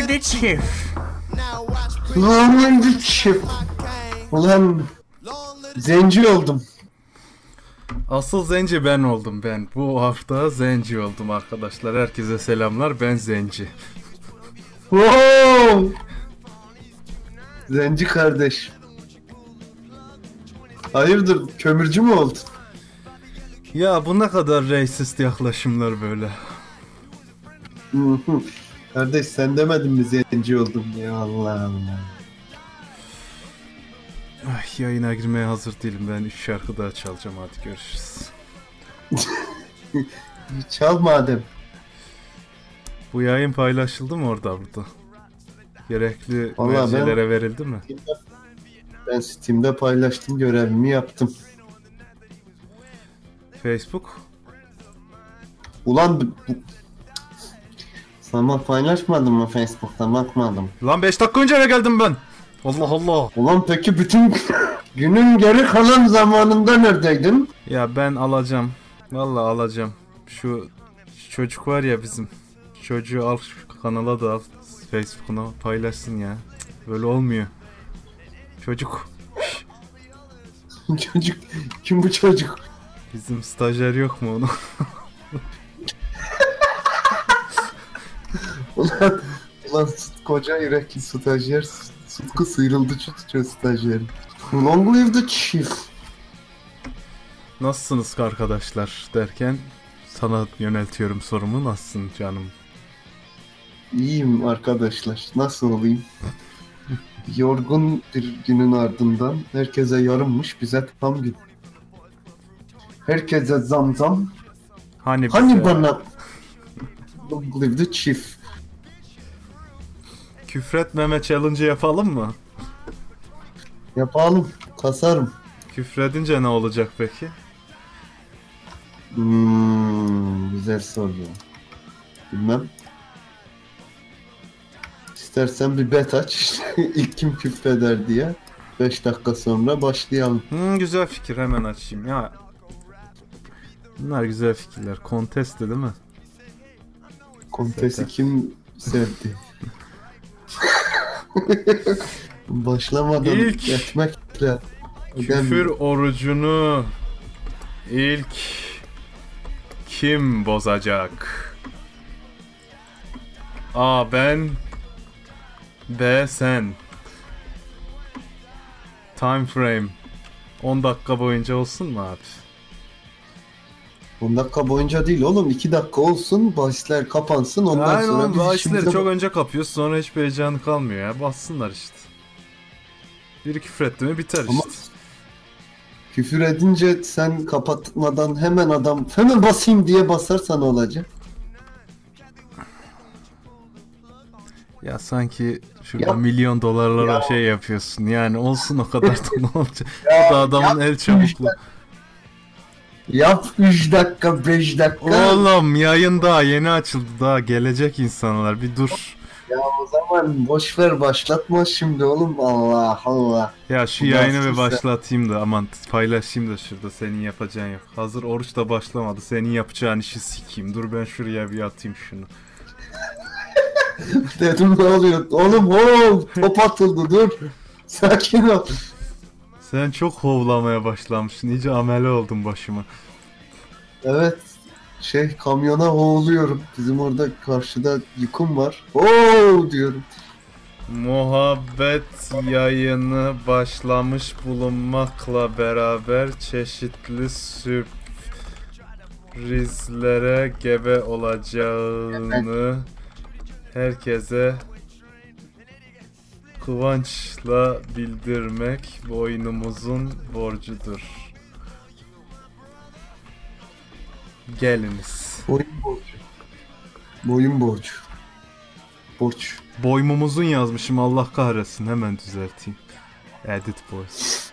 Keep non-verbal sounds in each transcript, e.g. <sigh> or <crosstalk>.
Lonely Chief. Lonely Chief. Ulan zenci oldum. Asıl zenci ben oldum ben. Bu hafta zenci oldum arkadaşlar. Herkese selamlar. Ben zenci. Wow! Zenci kardeş. Hayırdır kömürcü mü oldun? Ya bu ne kadar racist yaklaşımlar böyle. Kardeş sen demedin mi zenci oldum ya Allah Allah. Ay, yayına girmeye hazır değilim. Ben 3 şarkı daha çalacağım. Hadi görüşürüz. <laughs> Çal madem. Bu yayın paylaşıldı mı orada burada? Gerekli mercilere verildi mi? Ben Steam'de paylaştım görevimi yaptım. Facebook? Ulan bu... Sana paylaşmadım mı Facebook'ta bakmadım. Lan 5 dakika önce eve geldim ben. Allah Allah. Ulan peki bütün <laughs> günün geri kalan zamanında neredeydin? Ya ben alacağım. Vallahi alacağım. Şu çocuk var ya bizim. Çocuğu al şu kanala da al. Facebook'una paylaşsın ya. Böyle olmuyor. Çocuk. <laughs> çocuk kim bu çocuk? Bizim stajyer yok mu onu? <laughs> <laughs> Ulan, ulan koca yürekli stajyer Sıtkı sıyrıldı tutuyor stajyer. Long live the chief. Nasılsınız arkadaşlar derken sana yöneltiyorum sorumu. Nasılsın canım? İyiyim arkadaşlar. Nasıl olayım? Yorgun bir günün ardından herkese yarınmış bize tam gün. Herkese zam zam. Hani bize- Hani bana Long live the chief. Küfretmeme challenge yapalım mı? Yapalım. Kasarım. Küfredince ne olacak peki? Hmm, güzel soru. Bilmem. İstersen bir bet aç. <laughs> İlk kim küfreder diye. 5 dakika sonra başlayalım. Hmm, güzel fikir hemen açayım ya. Bunlar güzel fikirler. Contest değil mi? Zaten. kim sevdi? <laughs> Başlamadan İlk etmekle Küfür orucunu ilk kim bozacak? A ben B sen Time frame 10 dakika boyunca olsun mu abi? 10 dakika boyunca değil oğlum 2 dakika olsun bahisler kapansın ondan Aynen sonra oğlum biz bahisleri çok önce kapıyoruz sonra hiçbir heyecanı kalmıyor ya bassınlar işte. Biri küfür etti mi biter Ama- işte. Küfür edince sen kapatmadan hemen adam hemen basayım diye basarsan olacak. Ya sanki şurada Ya- milyon dolarlara Ya- şey yapıyorsun yani olsun o kadar da ne olacak? Ya- Bu da adamın el çabukluğu. Yap 3 dakika 5 dakika. Oğlum yayın daha yeni açıldı daha gelecek insanlar bir dur. Ya o zaman boş ver başlatma şimdi oğlum Allah Allah. Ya şu Bu yayını bir başlatayım da aman paylaşayım da şurada senin yapacağın yok. Hazır oruç da başlamadı senin yapacağın işi sikeyim. Dur ben şuraya bir atayım şunu. <laughs> Dedim ne oluyor? Oğlum oğlum top atıldı dur. Sakin ol. Sen çok hovlamaya başlamışsın iyice amele oldun başıma. Evet. Şey kamyona hoğluyorum. Bizim orada karşıda yıkım var. Oo diyorum. Muhabbet yayını başlamış bulunmakla beraber çeşitli sürprizlere gebe olacağını herkese kıvançla bildirmek boynumuzun borcudur. Geliniz. Boyun borcu. Boyun borcu. Borç. Boymumuzun yazmışım Allah kahretsin hemen düzelteyim. Edit boys.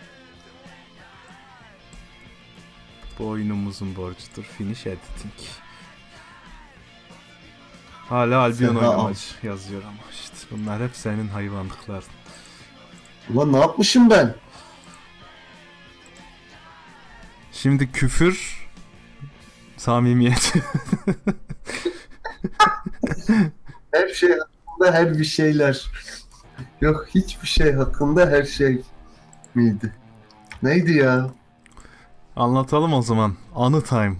Boynumuzun borcudur. Finish editing. Hala Albion oynamacı yazıyor ama bunlar hep senin hayvanlıkların. Ulan ne yapmışım ben? Şimdi küfür samimiyet. <laughs> Her şey hakkında her bir şeyler. Yok hiçbir şey hakkında her şey miydi? Neydi ya? Anlatalım o zaman. Anı time.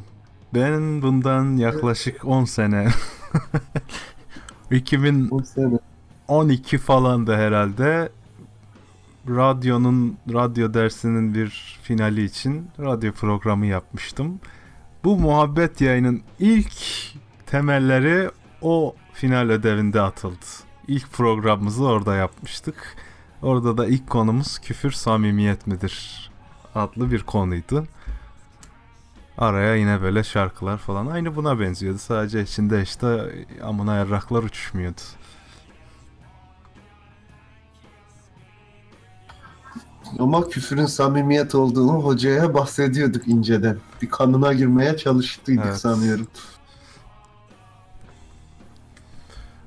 Ben bundan yaklaşık 10 sene <laughs> 2012 O sene. Falan da herhalde radyonun radyo dersinin bir finali için radyo programı yapmıştım. Bu muhabbet yayının ilk temelleri o final ödevinde atıldı. İlk programımızı orada yapmıştık. Orada da ilk konumuz küfür samimiyet midir adlı bir konuydu. Araya yine böyle şarkılar falan aynı buna benziyordu. Sadece içinde işte amına yarraklar uçuşmuyordu. Ama küfürün samimiyet olduğunu hocaya bahsediyorduk inceden. Bir kanına girmeye çalıştıydık Evet. sanıyorum.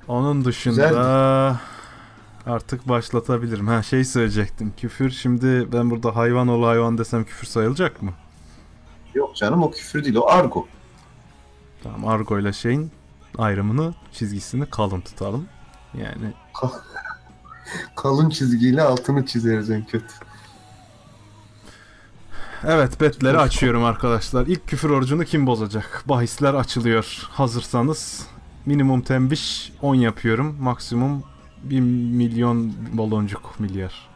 Onun dışında Güzeldi. artık başlatabilirim. Ha şey söyleyecektim. Küfür şimdi ben burada hayvan ol hayvan desem küfür sayılacak mı? Yok canım o küfür değil o argo. Tamam argo ile şeyin ayrımını çizgisini kalın tutalım. Yani <laughs> Kalın çizgiyle altını çizeriz en kötü. Evet betleri açıyorum arkadaşlar. İlk küfür orucunu kim bozacak? Bahisler açılıyor. Hazırsanız minimum tembiş 10 yapıyorum. Maksimum 1 milyon baloncuk milyar.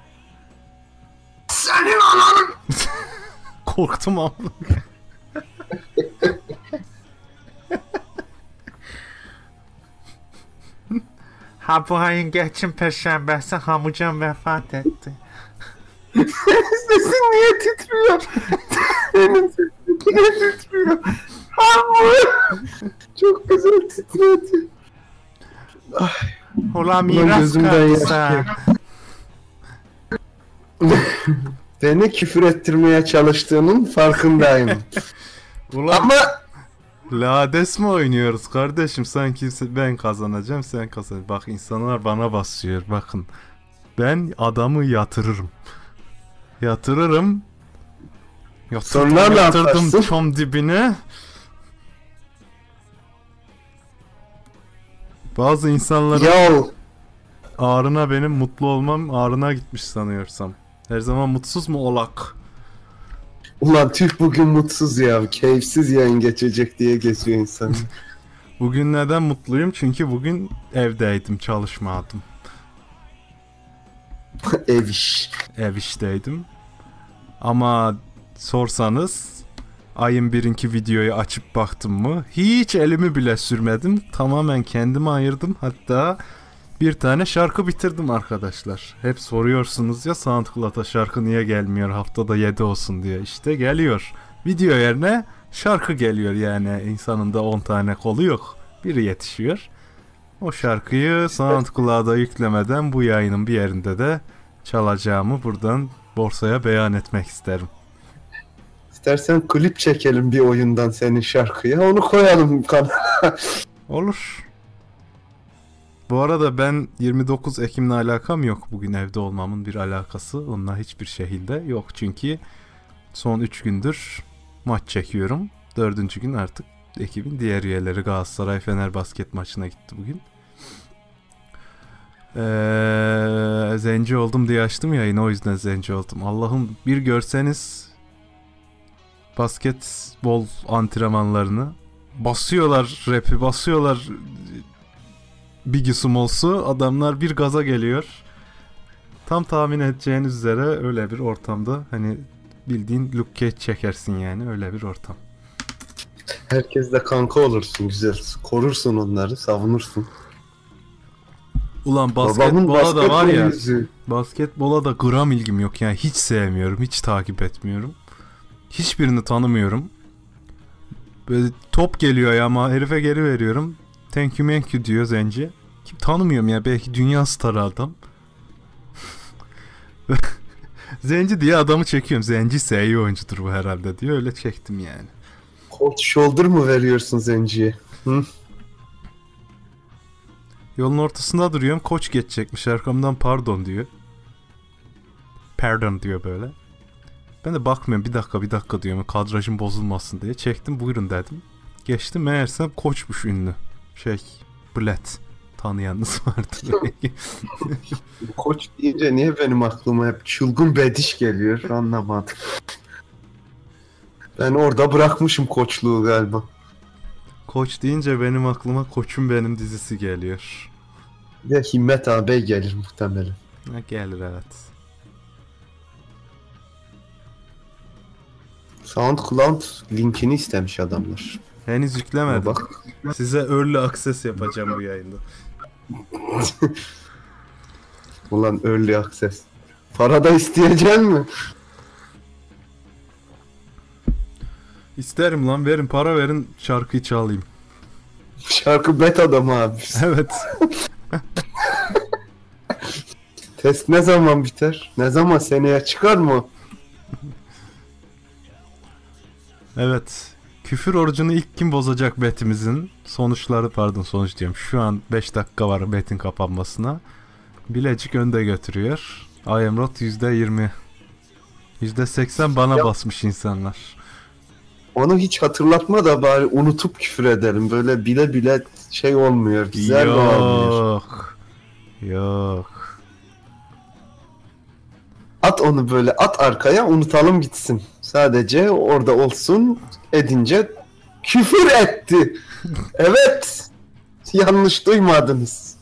Senin ananın! <laughs> Korktum ama. <laughs> ha bu ayın geçim perşembesi Hamucan vefat etti. <laughs> Sesin niye titriyor? Senin sesin niye titriyor? Harbi. Çok güzel titredi. Ulan Ulan miras kaldı sana. Beni küfür ettirmeye çalıştığının farkındayım. Ulan Ama lades mi oynuyoruz kardeşim? Sanki ben kazanacağım sen kazan. Bak insanlar bana basıyor bakın. Ben adamı yatırırım. Yatırırım. Yatırdım, Sonra ne yatırdım yaparsın? çom dibine. Bazı insanların ya ağrına benim mutlu olmam ağrına gitmiş sanıyorsam. Her zaman mutsuz mu olak? ulan tüh bugün mutsuz ya. Keyifsiz yayın geçecek diye geziyor insan. <laughs> Bugün neden mutluyum? Çünkü bugün evdeydim, çalışmadım. <laughs> Ev iş. Ev işteydim. Ama sorsanız ayın birinki videoyu açıp baktım mı hiç elimi bile sürmedim. Tamamen kendime ayırdım. Hatta bir tane şarkı bitirdim arkadaşlar. Hep soruyorsunuz ya SoundCloud'a şarkı niye gelmiyor haftada 7 olsun diye. İşte geliyor. Video yerine şarkı geliyor yani insanın da 10 tane kolu yok. Biri yetişiyor. O şarkıyı SoundCloud'a yüklemeden bu yayının bir yerinde de çalacağımı buradan borsaya beyan etmek isterim. İstersen klip çekelim bir oyundan senin şarkıya. Onu koyalım kanala. Olur. Bu arada ben 29 Ekim'le alakam yok. Bugün evde olmamın bir alakası onunla hiçbir şekilde yok. Çünkü son 3 gündür maç çekiyorum. Dördüncü gün artık ekibin diğer üyeleri Galatasaray Fener basket maçına gitti bugün. Ee, zenci oldum diye açtım yayını o yüzden zenci oldum. Allah'ım bir görseniz basketbol antrenmanlarını basıyorlar rapi basıyorlar Biggie Smalls'u adamlar bir gaza geliyor. Tam tahmin edeceğiniz üzere öyle bir ortamda hani bildiğin Luke Cage çekersin yani öyle bir ortam. Herkesle kanka olursun güzel. Korursun onları, savunursun. Ulan Babamın basketbola da var ya yüzü. basketbola da gram ilgim yok yani hiç sevmiyorum hiç takip etmiyorum. Hiçbirini tanımıyorum. Böyle top geliyor ya ama herife geri veriyorum. Thank you thank you diyor Zenci. Kim tanımıyorum ya belki dünya starı adam. <laughs> Zenci diye adamı çekiyorum. Zenci ise iyi oyuncudur bu herhalde diyor. Öyle çektim yani. Cold shoulder mı veriyorsun zenciye? Yolun ortasında duruyorum. Koç geçecekmiş. Arkamdan pardon diyor. Pardon diyor böyle. Ben de bakmıyorum. Bir dakika bir dakika diyorum. Kadrajım bozulmasın diye. Çektim buyurun dedim. Geçtim meğersem koçmuş ünlü. Şey. Bled. tanıyanınız <laughs> belki. Koç deyince niye benim aklıma hep çılgın bediş geliyor anlamadım. Ben orada bırakmışım koçluğu galiba. Koç deyince benim aklıma Koçum Benim dizisi geliyor. De Himmet ağabey gelir muhtemelen. Ha, gelir evet. SoundCloud linkini istemiş adamlar. Henüz yüklemedim. Bak. Size early access yapacağım bu yayında. <laughs> Ulan early access. Para da isteyecek mi? İsterim lan verin para verin şarkıyı çalayım. Şarkı beta'da mı abi? <laughs> Evet. Test ne zaman biter? Ne zaman seneye çıkar mı? Evet. Küfür orucunu ilk kim bozacak betimizin sonuçları pardon sonuç diyorum. Şu an 5 dakika var betin kapanmasına. Bilecik önde götürüyor. Ayemrot %20. %80 bana Ya- basmış insanlar. Onu hiç hatırlatma da bari unutup küfür edelim. Böyle bile bile şey olmuyor. Güzel olmuyor. Yok. Yok. At onu böyle at arkaya unutalım gitsin. Sadece orada olsun edince küfür etti. <laughs> evet. Yanlış duymadınız.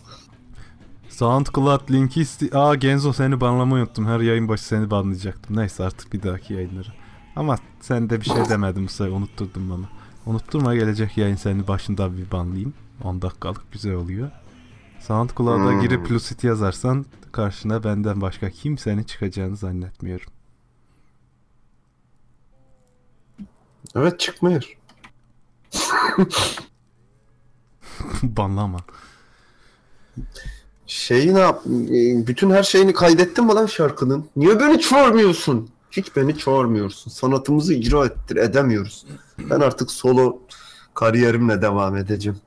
SoundCloud linki isti... Aa Genzo seni banlamayı unuttum. Her yayın başı seni banlayacaktım. Neyse artık bir dahaki yayınları. Ama sen de bir şey demedin bu sefer. Unutturdun bana. Unutturma gelecek yayın seni başında bir banlayayım. 10 dakikalık güzel oluyor. SoundCloud'a Hmm. girip Lucid yazarsan karşına benden başka kimsenin çıkacağını zannetmiyorum. Evet çıkmıyor. <laughs> Banlama. Şeyi ne yap? Bütün her şeyini kaydettin mi lan şarkının? Niye beni çağırmıyorsun? Hiç beni çağırmıyorsun. Sanatımızı icra ettir edemiyoruz. Ben artık solo kariyerimle devam edeceğim.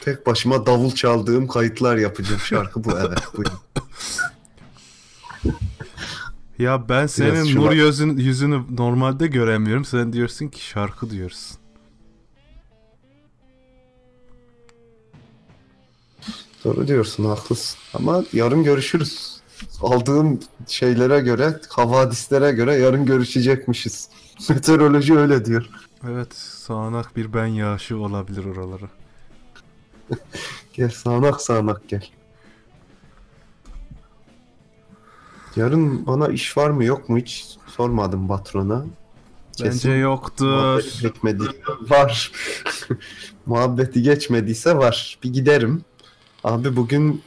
Tek başıma davul çaldığım kayıtlar yapacağım. Şarkı bu evet. Bu. Ya ben senin şuna- nur yüzün, yüzünü normalde göremiyorum. Sen diyorsun ki şarkı diyorsun. Doğru diyorsun haklısın. Ama yarın görüşürüz. Aldığım şeylere göre, havadislere göre yarın görüşecekmişiz. <laughs> Meteoroloji öyle diyor. Evet sağanak bir ben yağışı olabilir oralara. <laughs> Gel sağanak sağanak gel. Yarın bana iş var mı yok mu hiç sormadım patrona. Bence Kesin yoktur. Muhabbeti geçmedi. Var. <laughs> Muhabbeti geçmediyse var. Bir giderim. Abi bugün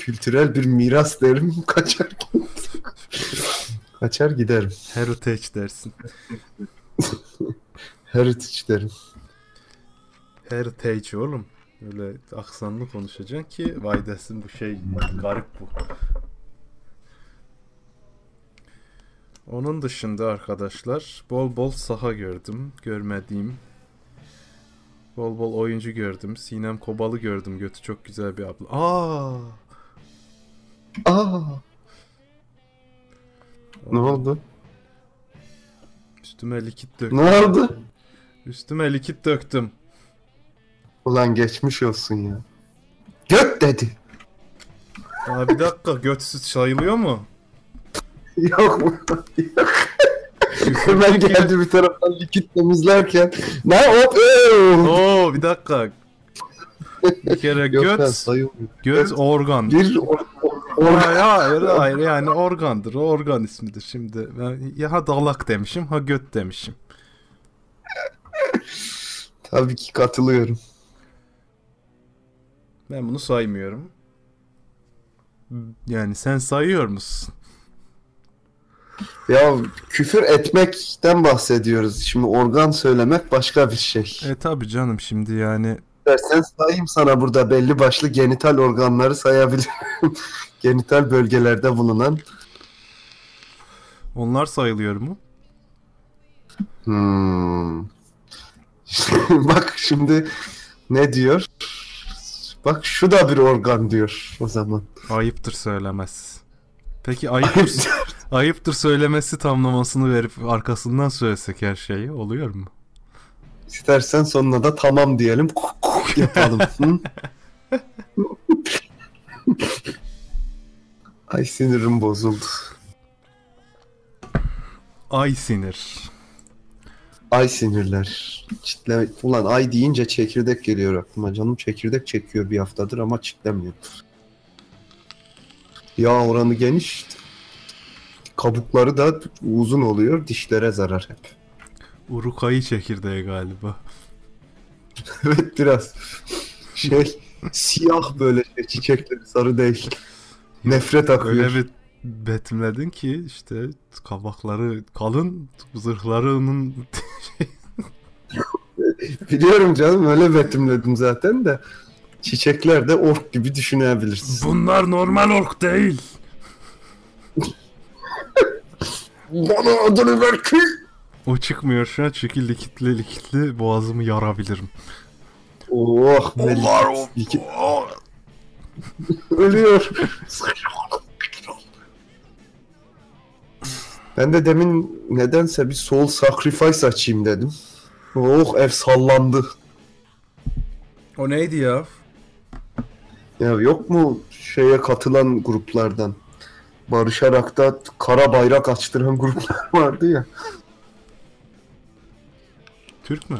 kültürel bir miras derim. Kaçar Kaçar giderim. Heritage dersin. Heritage derim. Heritage oğlum. Öyle aksanlı konuşacaksın ki vay desin bu şey garip bu. Onun dışında arkadaşlar bol bol saha gördüm. Görmediğim. Bol bol oyuncu gördüm. Sinem Kobal'ı gördüm. Götü çok güzel bir abla. Aa! Aa, ne oldu? Üstüme likit döktüm. Ne oldu? Üstüme likit döktüm. Ulan geçmiş olsun ya. Göt dedi. Aa, bir dakika götsüz sayılıyor mu? Yok mu? Yok. Hemen geldi bir taraftan likit temizlerken. Ne hop. Oo bir dakika. Bir kere göt, göt organ. Bir or- Hayır, hayır, hayır yani organdır. O organ ismidir şimdi. Ben ya ha dalak demişim ha göt demişim. Tabii ki katılıyorum. Ben bunu saymıyorum. Yani sen sayıyor musun? Ya küfür etmekten bahsediyoruz. Şimdi organ söylemek başka bir şey. E tabi canım şimdi yani Dersen sayayım sana burada belli başlı genital organları sayabilirim. <laughs> genital bölgelerde bulunan. onlar sayılıyor mu? Hmm. <laughs> Bak şimdi ne diyor? Bak şu da bir organ diyor o zaman. Ayıptır söylemez. Peki ayıptır, ayıptır söylemesi tamlamasını verip arkasından söylesek her şeyi oluyor mu? İstersen sonuna da tamam diyelim. Yapalım. <laughs> Ay sinirim bozuldu. Ay sinir. Ay sinirler. Çitle... Ulan ay deyince çekirdek geliyor aklıma. Canım çekirdek çekiyor bir haftadır ama çitlemiyor. Yağ oranı geniş. Kabukları da uzun oluyor. Dişlere zarar hep. Urukayı çekirdeği galiba. <laughs> evet biraz. Şey siyah böyle şey, çiçekleri sarı değil. Nefret akıyor. Öyle bir betimledin ki işte kabakları kalın, zırhlarının <laughs> Biliyorum canım öyle betimledim zaten de. Çiçekler de ork gibi düşünebilirsin. Bunlar normal ork değil. Bana adını ver ki. O çıkmıyor şu an çünkü likitli likitli boğazımı yarabilirim. Oh Onlar İki- <laughs> Ölüyor. Ben de demin nedense bir soul sacrifice açayım dedim. Oh ev sallandı. O neydi ya? Ya yok mu şeye katılan gruplardan? Barışarak da kara bayrak açtıran gruplar <laughs> vardı ya. Türk mü?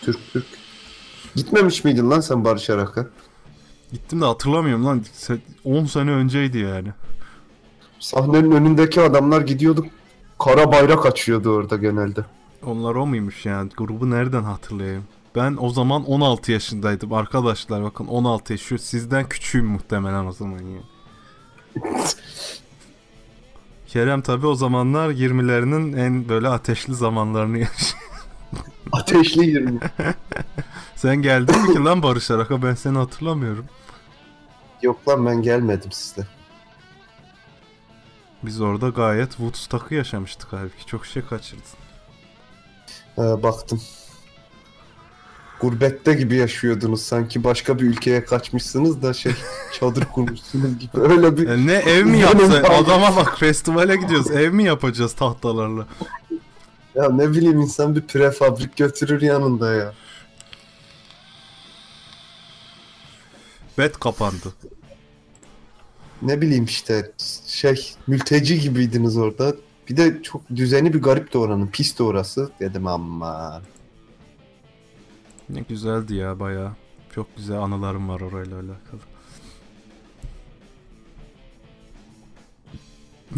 Türk Türk. Gitmemiş miydin lan sen Barış Arak'a? Gittim de hatırlamıyorum lan. Se- 10 sene önceydi yani. Sahnenin önündeki adamlar gidiyordu. Kara bayrak açıyordu orada genelde. Onlar o muymuş yani? Grubu nereden hatırlayayım? Ben o zaman 16 yaşındaydım arkadaşlar bakın 16 yaş şu sizden küçüğüm muhtemelen o zaman ya. <laughs> Kerem tabi o zamanlar 20'lerinin en böyle ateşli zamanlarını yaşıyor. Ateşli 20. <laughs> Sen geldin mi ki lan Barış Arak'a ben seni hatırlamıyorum. Yok lan ben gelmedim sizde. Biz orada gayet Woodstock'ı yaşamıştık halbuki çok şey kaçırdın. Ha, baktım. Gurbette gibi yaşıyordunuz sanki başka bir ülkeye kaçmışsınız da şey <laughs> çadır kurmuşsunuz gibi öyle bir Ya ne ev mi yapsa <laughs> adama bak festivale gidiyoruz ev mi yapacağız tahtalarla. ya ne bileyim insan bir prefabrik götürür yanında ya. Bet kapandı. Ne bileyim işte şey mülteci gibiydiniz orada. Bir de çok düzeni bir garip de oranın. Pis de orası. Dedim aman. Ne güzeldi ya baya. Çok güzel anılarım var orayla alakalı.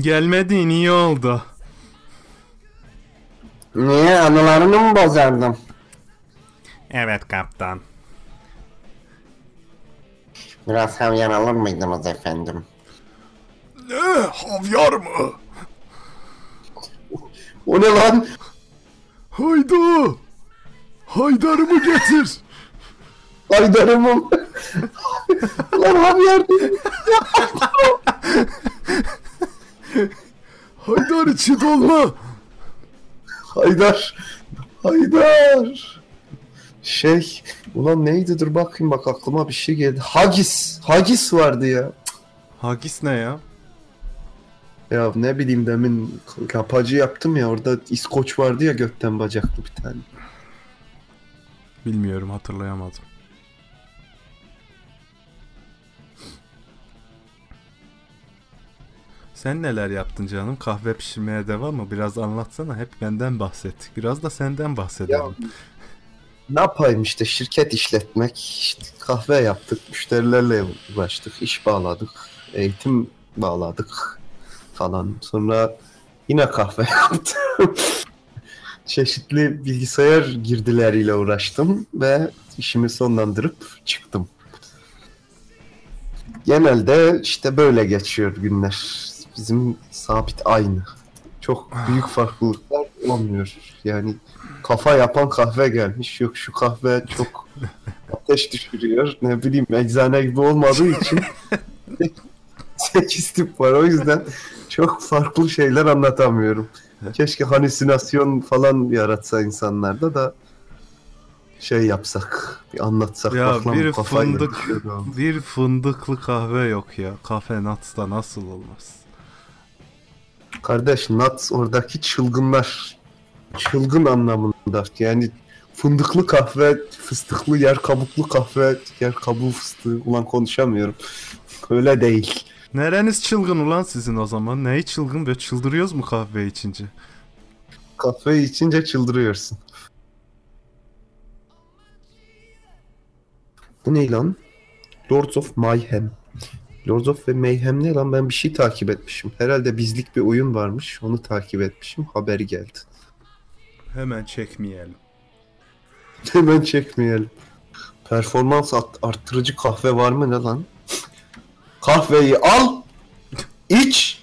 Gelmediğin iyi oldu. Niye anılarını mı bozardım? Evet kaptan. Biraz havyan alır mıydınız efendim? Ne? Havyar mı? <laughs> O ne lan? Hayda! Haydarımı getir! Haydarımım. <laughs> lan havyar değil. Haydar içi dolma! Haydar. Haydar. Şey, ulan neydi dur bakayım bak aklıma bir şey geldi. Hagis. Hagis vardı ya. Hagis ne ya? Ya ne bileyim demin kapacı yaptım ya orada İskoç vardı ya gökten bacaklı bir tane. Bilmiyorum hatırlayamadım. Sen neler yaptın canım? Kahve pişirmeye devam mı? Biraz anlatsana. Hep benden bahsettik. Biraz da senden bahsedelim. Ya ne yapayım işte şirket işletmek, işte kahve yaptık, müşterilerle uğraştık, iş bağladık, eğitim bağladık falan. Sonra yine kahve <laughs> yaptım. Çeşitli bilgisayar girdileriyle uğraştım ve işimi sonlandırıp çıktım. Genelde işte böyle geçiyor günler. Bizim sabit aynı. Çok büyük farklılıklar olmuyor. Yani kafa yapan kahve gelmiş. Yok şu kahve çok ateş düşürüyor. Ne bileyim eczane gibi olmadığı için <laughs> 8 tip var. O yüzden çok farklı şeyler anlatamıyorum. Keşke halüsinasyon falan yaratsa insanlarda da şey yapsak, bir anlatsak. Ya bak bir fındık- düşüyorum. Bir fındıklı kahve yok ya. Kafe Nuts'ta nasıl olmaz? Kardeş Nuts oradaki çılgınlar. Çılgın anlamında. Yani fındıklı kahve, fıstıklı yer kabuklu kahve, yer kabuğu fıstığı. Ulan konuşamıyorum. Öyle değil. Nereniz çılgın ulan sizin o zaman? Neyi çılgın? Böyle çıldırıyoruz mu kahve içince? Kahve içince çıldırıyorsun. Bu ne lan? Lords of Mayhem. Lords of ve Mayhem ne lan? Ben bir şey takip etmişim. Herhalde bizlik bir oyun varmış. Onu takip etmişim. Haber geldi. Hemen çekmeyelim. <laughs> Hemen çekmeyelim. Performans art- arttırıcı kahve var mı ne lan? <laughs> Kahveyi al, iç,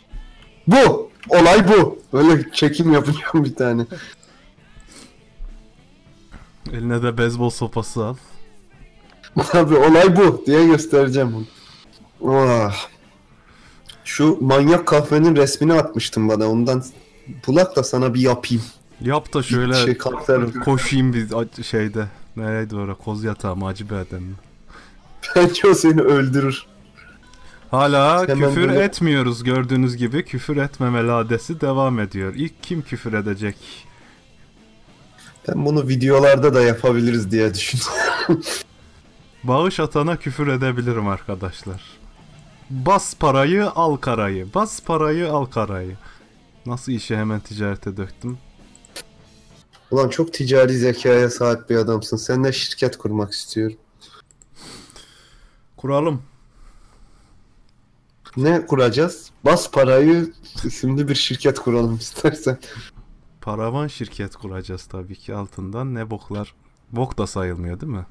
bu. Olay bu. Böyle çekim yapacağım bir tane. Eline de beyzbol sopası al. <laughs> Tabii olay bu diye göstereceğim bunu. Ah. Şu manyak kahvenin resmini atmıştın bana. Ondan bulak da sana bir yapayım. Yap da şöyle Şey koşayım bir şeyde. Nereydi orada? Koz yatağı mı? Acı bedem mi? Bence o seni öldürür. Hala Hemen küfür böyle- etmiyoruz gördüğünüz gibi. Küfür etmeme ladesi devam ediyor. İlk kim küfür edecek? Ben bunu videolarda da yapabiliriz diye düşündüm. Bağış atana küfür edebilirim arkadaşlar. Bas parayı al karayı. Bas parayı al karayı. Nasıl işi hemen ticarete döktüm. Ulan çok ticari zekaya sahip bir adamsın. Seninle şirket kurmak istiyorum. Kuralım. Ne kuracağız? Bas parayı isimli bir şirket kuralım istersen. Paravan şirket kuracağız tabii ki altından. Ne boklar. Bok da sayılmıyor değil mi?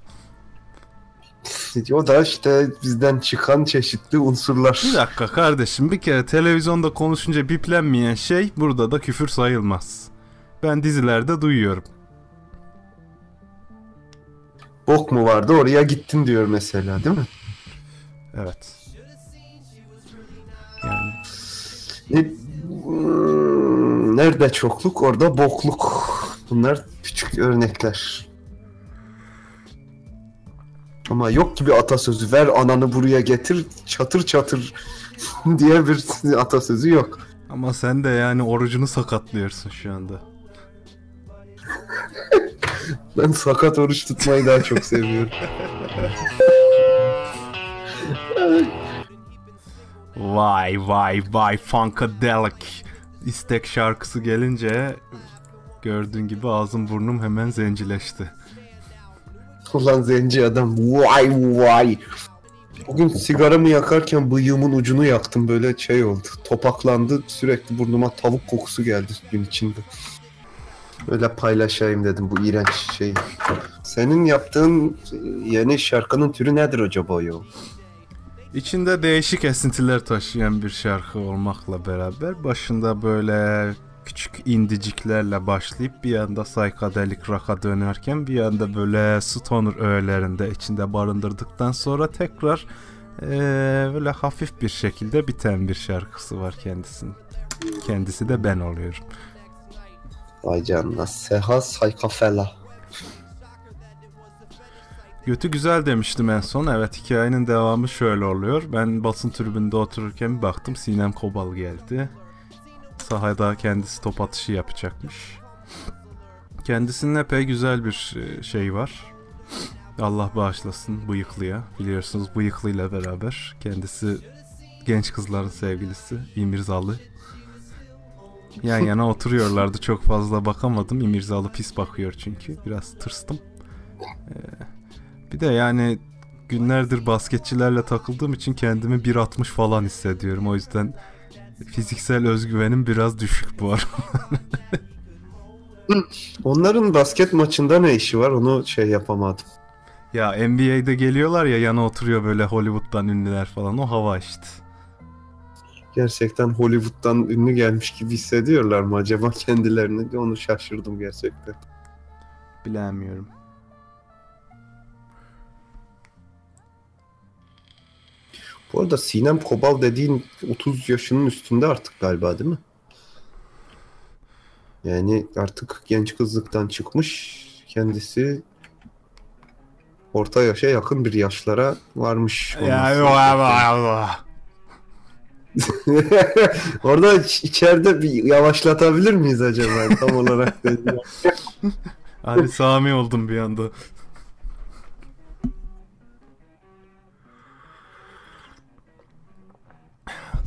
O da işte bizden çıkan çeşitli unsurlar. Bir dakika kardeşim bir kere televizyonda konuşunca biplenmeyen şey burada da küfür sayılmaz. Ben dizilerde duyuyorum. Bok mu vardı oraya gittin diyor mesela değil mi? Evet. Yani Hmm, nerede çokluk orada bokluk. Bunlar küçük örnekler. Ama yok gibi atasözü ver ananı buraya getir çatır çatır <laughs> diye bir atasözü yok. ama sen de yani orucunu sakatlıyorsun şu anda. <laughs> Ben sakat oruç tutmayı daha çok seviyorum. <laughs> Vay vay vay Funkadelic. İstek şarkısı gelince gördüğün gibi ağzım burnum hemen zencileşti. Ulan zenci adam vay vay. Bugün sigaramı yakarken bıyığımın ucunu yaktım böyle şey oldu. Topaklandı sürekli burnuma tavuk kokusu geldi gün içinde. Öyle paylaşayım dedim bu iğrenç şeyi. Senin yaptığın yeni şarkının türü nedir acaba ya? İçinde değişik esintiler taşıyan bir şarkı olmakla beraber başında böyle küçük indiciklerle başlayıp bir anda psychedelic rock'a dönerken bir anda böyle stoner öğelerinde içinde barındırdıktan sonra tekrar eee, böyle hafif bir şekilde biten bir şarkısı var kendisinin. Kendisi de ben oluyorum. Vay canına. Seha Saykafela. Götü güzel demiştim en son. Evet hikayenin devamı şöyle oluyor. Ben basın tribünde otururken bir baktım Sinem Kobal geldi. Sahada kendisi top atışı yapacakmış. Kendisinin epey güzel bir e, şey var. Allah bağışlasın bıyıklıya. Biliyorsunuz bıyıklıyla beraber. Kendisi genç kızların sevgilisi İmirzalı. Yan yana oturuyorlardı çok fazla bakamadım. İmirzalı pis bakıyor çünkü. Biraz tırstım. Bir de yani günlerdir basketçilerle takıldığım için kendimi 1.60 falan hissediyorum. O yüzden fiziksel özgüvenim biraz düşük bu ara. <laughs> Onların basket maçında ne işi var onu şey yapamadım. ya NBA'de geliyorlar ya yana oturuyor böyle Hollywood'dan ünlüler falan. O hava işte. Gerçekten Hollywood'dan ünlü gelmiş gibi hissediyorlar mı acaba kendilerini? Onu şaşırdım gerçekten. Bilemiyorum. Bu arada Sinem Kobal dediğin 30 yaşının üstünde artık galiba değil mi? Yani artık genç kızlıktan çıkmış kendisi orta yaşa yakın bir yaşlara varmış. olması. <laughs> Orada iç- içeride bir yavaşlatabilir miyiz acaba tam olarak? <laughs> dedi. Ali Sami oldum bir anda.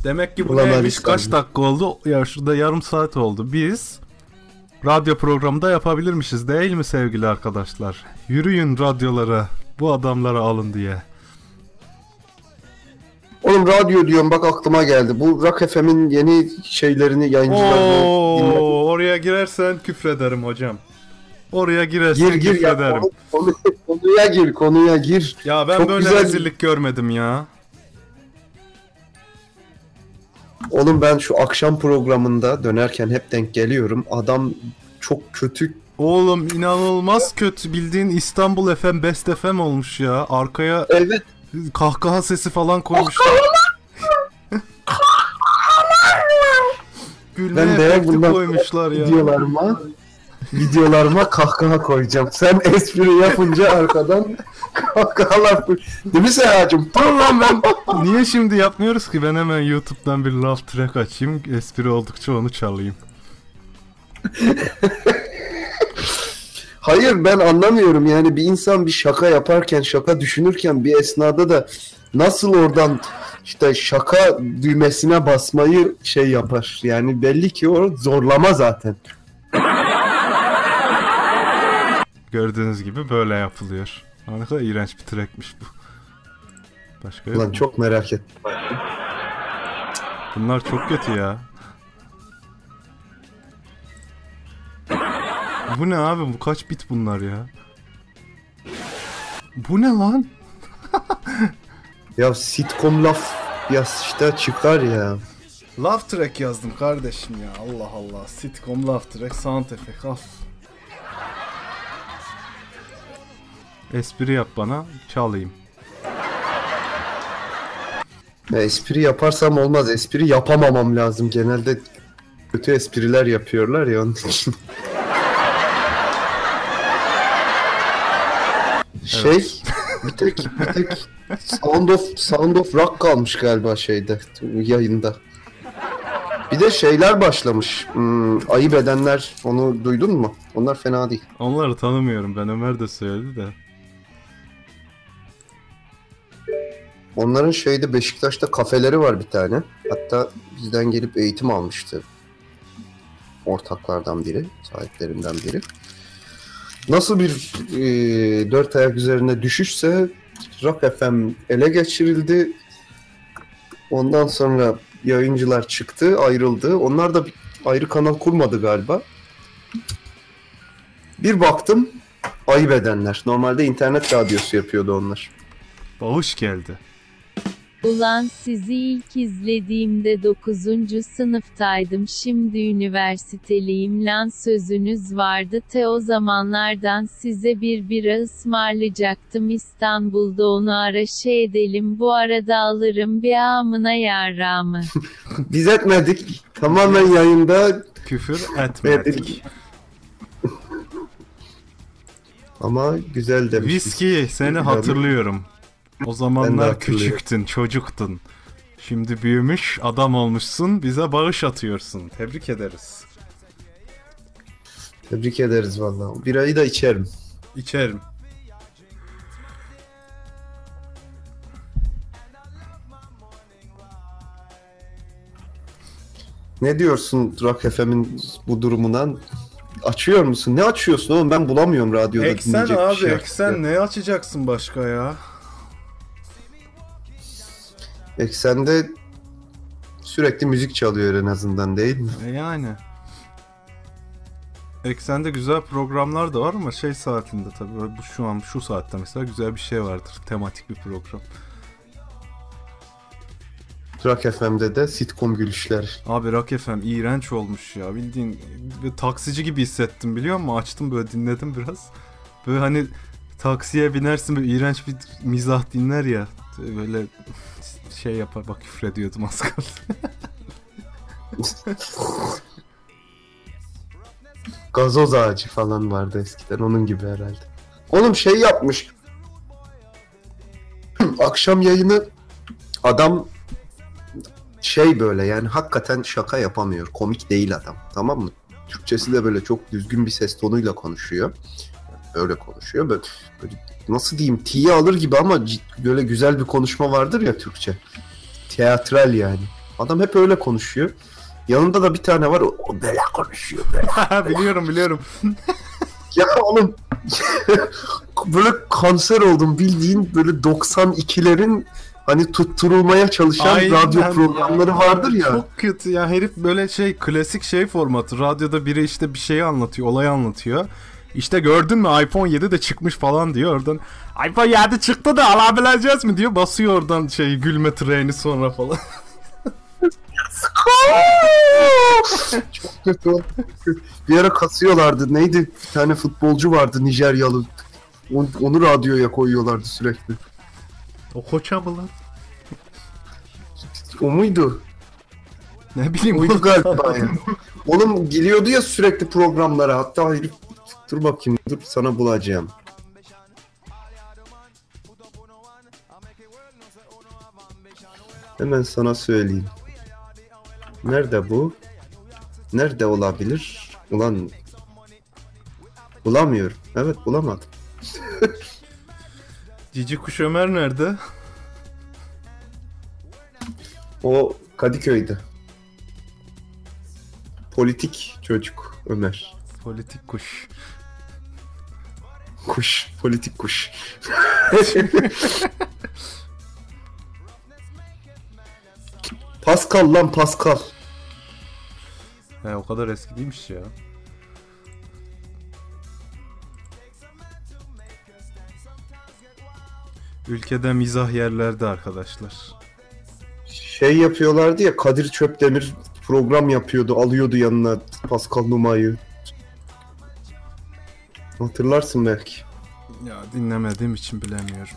Demek ki bu Ulan neymiş kaç dakika oldu? Ya şurada yarım saat oldu. Biz radyo programında yapabilirmişiz değil mi sevgili arkadaşlar? Yürüyün radyolara bu adamlara alın diye. Oğlum radyo diyorum bak aklıma geldi. Bu Rock FM'in yeni şeylerini yayıncılarını Oo, oraya girersen küfrederim hocam. Oraya girersen Gir gir ya, küfrederim. konu- konu- konuya gir konuya gir. Ya ben Çok böyle güzel- rezillik görmedim ya. Oğlum ben şu akşam programında dönerken hep denk geliyorum. Adam çok kötü Oğlum inanılmaz kötü bildiğin İstanbul FM Best FM olmuş ya. Arkaya evet kahkaha sesi falan koymuşlar. Gülme Ben efekti bundan koymuşlar ya. videolarıma videolarıma kahkaha koyacağım. Sen espri yapınca arkadan kahkahalar Değil mi Sehacım? Dur lan ben niye şimdi yapmıyoruz ki? Ben hemen YouTube'dan bir love track açayım. Espri oldukça onu çalayım. Hayır ben anlamıyorum yani bir insan bir şaka yaparken şaka düşünürken bir esnada da nasıl oradan işte şaka düğmesine basmayı şey yapar. Yani belli ki o zorlama zaten. Gördüğünüz gibi böyle yapılıyor. Aa, Ne kadar iğrenç bir trackmiş bu. Başka yok Ulan mu? çok merak ettim. Bunlar çok kötü ya. Bu ne abi? Bu kaç bit bunlar ya? Bu ne lan? <laughs> Ya sitcom laf ya işte çıkar ya. Love track yazdım kardeşim ya. Allah Allah. Sitcom love track, sound effect. Af. Espri yap bana, çalayım. Ya espri yaparsam olmaz. Espri yapamamam lazım. Genelde kötü espriler yapıyorlar ya onun için. <laughs> Şey bir tek bir tek Sound of Sound of Rock kalmış galiba şeyde yayında. Bir de şeyler başlamış. Hmm, ayıp edenler onu duydun mu? Onlar fena değil. Onları tanımıyorum ben Ömer de söyledi de. Onların şeyde Beşiktaş'ta kafeleri var bir tane. Hatta bizden gelip eğitim almıştı. Ortaklardan biri, sahiplerinden biri. Nasıl bir e, dört ayak üzerine düşüşse Rock FM ele geçirildi. Ondan sonra yayıncılar çıktı, ayrıldı. Onlar da ayrı kanal kurmadı galiba. Bir baktım ayıp edenler. Normalde internet radyosu yapıyordu onlar. Bağış geldi. Ulan sizi ilk izlediğimde 9. sınıftaydım şimdi üniversiteliyim lan sözünüz vardı te o zamanlardan size bir bira ısmarlayacaktım İstanbul'da onu ara şey edelim bu arada alırım bir amına yarrağımı. <laughs> Biz etmedik. Tamamen yayında Küfür etmedik. ama güzel demiş. Viski seni hatırlıyorum. O zamanlar küçüktün, çocuktun. Şimdi büyümüş, adam olmuşsun, bize bağış atıyorsun. Tebrik ederiz. Tebrik ederiz vallahi. Birayı da içerim. İçerim. Ne diyorsun Rock FM'in bu durumundan? Açıyor musun? Ne açıyorsun oğlum? Ben bulamıyorum radyoda Eksen dinleyecek bir abi, şey. eksen ne açacaksın başka ya? Eksende sürekli müzik çalıyor en azından değil mi? E yani. Eksende güzel programlar da var ama şey saatinde tabii bu şu an şu saatte mesela güzel bir şey vardır. Tematik bir program. Rock FM'de de sitcom gülüşler. Abi Rock FM iğrenç olmuş ya. Bildiğin bir taksici gibi hissettim biliyor musun? Açtım böyle dinledim biraz. Böyle hani taksiye binersin böyle iğrenç bir mizah dinler ya. Böyle şey yapar bak küfür ediyordum az kaldı. <laughs> Gazoz ağacı falan vardı eskiden onun gibi herhalde. Oğlum şey yapmış. <clears throat> Akşam yayını adam şey böyle yani hakikaten şaka yapamıyor. Komik değil adam. Tamam mı? Türkçesi de böyle çok düzgün bir ses tonuyla konuşuyor. Öyle konuşuyor. Böyle, böyle nasıl diyeyim tiye alır gibi ama cid- böyle güzel bir konuşma vardır ya Türkçe. Teatral yani. Adam hep öyle konuşuyor. Yanında da bir tane var o, o böyle konuşuyor böyle. <laughs> biliyorum biliyorum. <laughs> Ya oğlum <laughs> böyle kanser oldum bildiğin böyle 92'lerin hani tutturulmaya çalışan Aynen radyo programları ya. vardır ya. Çok kötü ya herif böyle şey klasik şey formatı. Radyoda biri işte bir şeyi anlatıyor, olayı anlatıyor. İşte gördün mü iPhone 7 de çıkmış falan diyor oradan. iPhone 7 çıktı da alabileceğiz mi diyor. Basıyor oradan şey gülme treni sonra falan. Çok kötü. Bir ara kasıyorlardı. Neydi? Bir tane futbolcu vardı Nijeryalı. Onu, onu radyoya koyuyorlardı sürekli. o koça mı lan? O muydu? Ne bileyim. Oydu galiba ya. <laughs> Oğlum geliyordu ya sürekli programlara. Hatta herif dur bakayım dur sana bulacağım. Hemen sana söyleyeyim. Nerede bu? Nerede olabilir? Ulan bulamıyorum. Evet bulamadım. <laughs> Cici Kuş Ömer nerede? O Kadıköy'de. Politik çocuk Ömer. Politik kuş. Kuş, politik kuş. Pascal lan Pascal. He o kadar eski değilmiş ya. Ülkede mizah yerlerde arkadaşlar. Şey yapıyorlardı ya Kadir Çöpdemir program yapıyordu. Alıyordu yanına Pascal Numa'yı. Hatırlarsın belki. Ya dinlemediğim için bilemiyorum.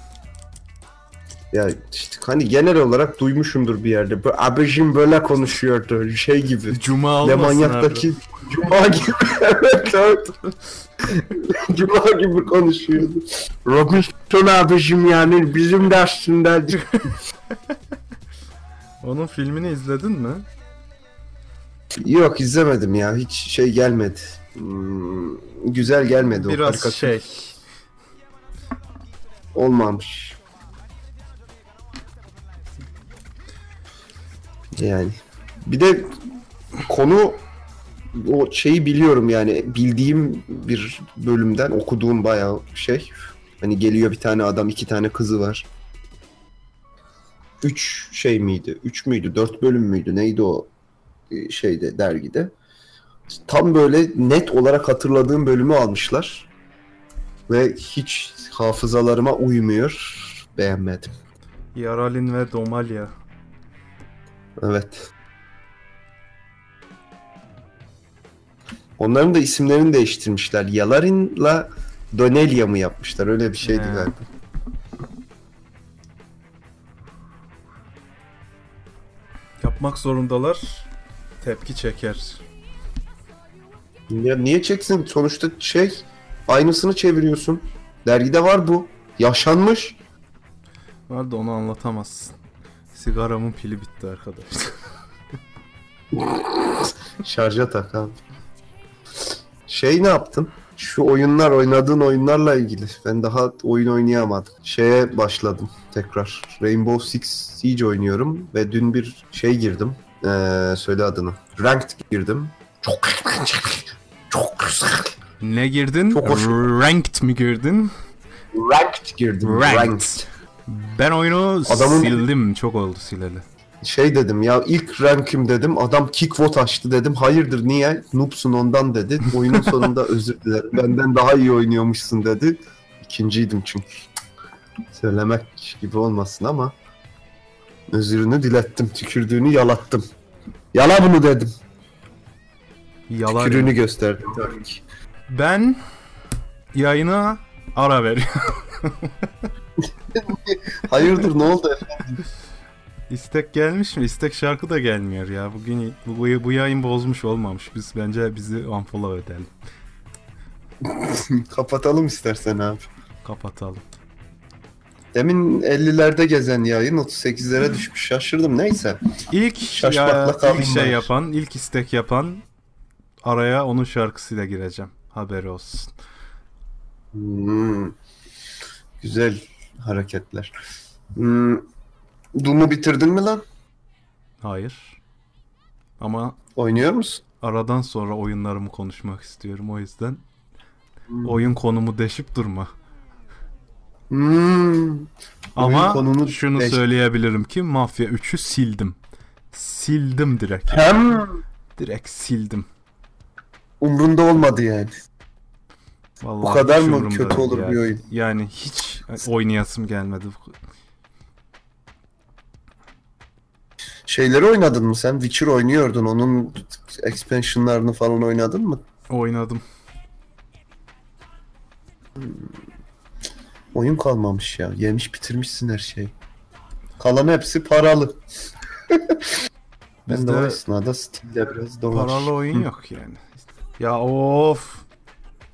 Ya işte hani genel olarak duymuşumdur bir yerde. Böyle, abicim böyle konuşuyordu. Şey gibi. Cuma olmasın manyaktaki Cuma gibi. <laughs> evet evet. Cuma gibi konuşuyordu. Robinson abicim yani bizim de aslında. <laughs> Onun filmini izledin mi? Yok izlemedim ya. Hiç şey gelmedi. Hmm, güzel gelmedi o Biraz karikatür. şey. Olmamış. Yani. Bir de konu o şeyi biliyorum yani bildiğim bir bölümden okuduğum bayağı şey. Hani geliyor bir tane adam iki tane kızı var. Üç şey miydi? Üç müydü? Dört bölüm müydü? Neydi o e, şeyde dergide? Tam böyle net olarak hatırladığım bölümü almışlar. Ve hiç hafızalarıma uymuyor. Beğenmedim. Yaralin ve Domalya. Evet. Onların da isimlerini değiştirmişler. Yalarin'la Donelia mı yapmışlar? Öyle bir şeydi He. galiba. Yapmak zorundalar. Tepki çeker. Ya niye çeksin? Sonuçta şey aynısını çeviriyorsun. Dergide var bu. Yaşanmış. Var da onu anlatamazsın. Sigaramın pili bitti arkadaşlar. <laughs> Şarja tak abi. Şey ne yaptın? Şu oyunlar oynadığın oyunlarla ilgili. Ben daha oyun oynayamadım. Şeye başladım tekrar. Rainbow Six Siege oynuyorum ve dün bir şey girdim. Ee, söyle adını. Ranked girdim. Çok çok güzel. Ne girdin? Çok hoş. Ranked mi girdin? Ranked girdim. Ranked. Ranked. Ben oyunu Adamın- sildim. Çok oldu sileli. Şey dedim ya ilk rankim dedim. Adam kickvote açtı dedim. Hayırdır niye? Noobsun ondan dedi. Oyunun sonunda <laughs> özür dilerim. Benden daha iyi oynuyormuşsun dedi. İkinciydim çünkü. Söylemek gibi olmasın ama özürünü dilettim. Tükürdüğünü yalattım. Yala bunu dedim. Yalan. Tabii ki. Ben yayına ara veriyorum. Hayırdır ne oldu efendim? İstek gelmiş mi? İstek şarkı da gelmiyor ya. Bugün bu, bu, bu yayın bozmuş olmamış. Biz bence bizi unfollow edelim. <laughs> Kapatalım istersen abi. Kapatalım. Demin 50'lerde gezen yayın 38'lere düşmüş. Şaşırdım neyse. İlk ya, ilk şey yapan, ilk istek yapan araya onun şarkısıyla gireceğim. Haberi olsun. Hmm. Güzel hareketler. Hmm. Doom'u bitirdin mi lan? Hayır. Ama Oynuyor musun? aradan sonra oyunlarımı konuşmak istiyorum. O yüzden Hmm. oyun konumu deşip durma. Hmm. Ama konunu şunu deş- söyleyebilirim ki Mafya 3'ü sildim. Sildim direkt. Hem Direkt sildim. Umrunda olmadı yani. Vallahi Bu kadar mı kötü olur bir oyun? Yani hiç oynayasım gelmedi. Şeyleri oynadın mı sen? Witcher oynuyordun. Onun expansionlarını falan oynadın mı? Oynadım. Oyun kalmamış ya. Yemiş bitirmişsin her şeyi. Kalan hepsi paralı. <laughs> ben de o esnada Steam'de biraz dolaş. paralı oyun Hı. yok yani. Ya of.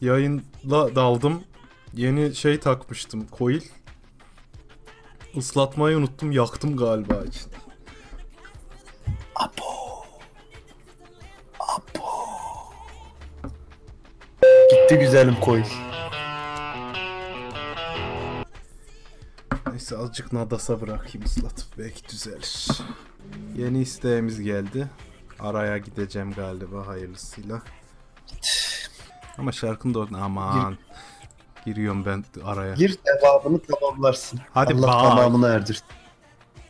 Yayınla daldım. Yeni şey takmıştım. Coil. Islatmayı unuttum. Yaktım galiba içinde. Gitti güzelim koy. Neyse azıcık nadasa bırakayım ıslatıp belki düzelir. Yeni isteğimiz geldi. Araya gideceğim galiba hayırlısıyla. Ama şarkının da orada aman. Giriyorum ben araya. Gir devamını tamamlarsın. Hadi Allah bye. tamamını erdir.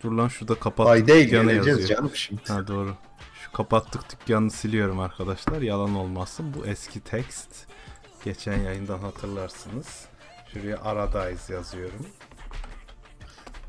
Dur lan şurada kapat Ay değil geleceğiz canım şimdi. Ha doğru. Şu kapattık dükkanı siliyorum arkadaşlar. Yalan olmasın. Bu eski tekst. Geçen yayından hatırlarsınız. Şuraya aradayız yazıyorum.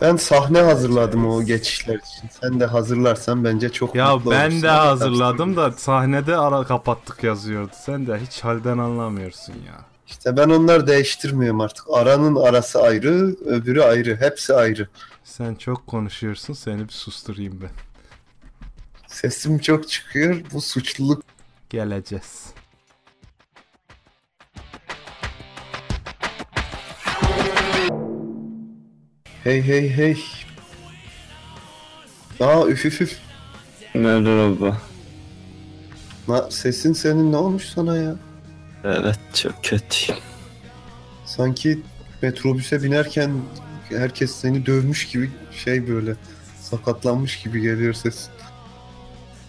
Ben sahne hazırladım o geçişler için. Sen de hazırlarsan bence çok Ya mutlu ben olursun. de hazırladım da sahnede ara kapattık yazıyordu. Sen de hiç halden anlamıyorsun ya. İşte ben onları değiştirmiyorum artık. Aranın arası ayrı, öbürü ayrı. Hepsi ayrı. Sen çok konuşuyorsun. Seni bir susturayım ben. Sesim çok çıkıyor. Bu suçluluk. Geleceğiz. Hey hey hey. Aa üf üf üf. Merhaba. Na, sesin senin ne olmuş sana ya? Evet çok kötüyüm. Sanki metrobüse binerken herkes seni dövmüş gibi şey böyle sakatlanmış gibi geliyor ses.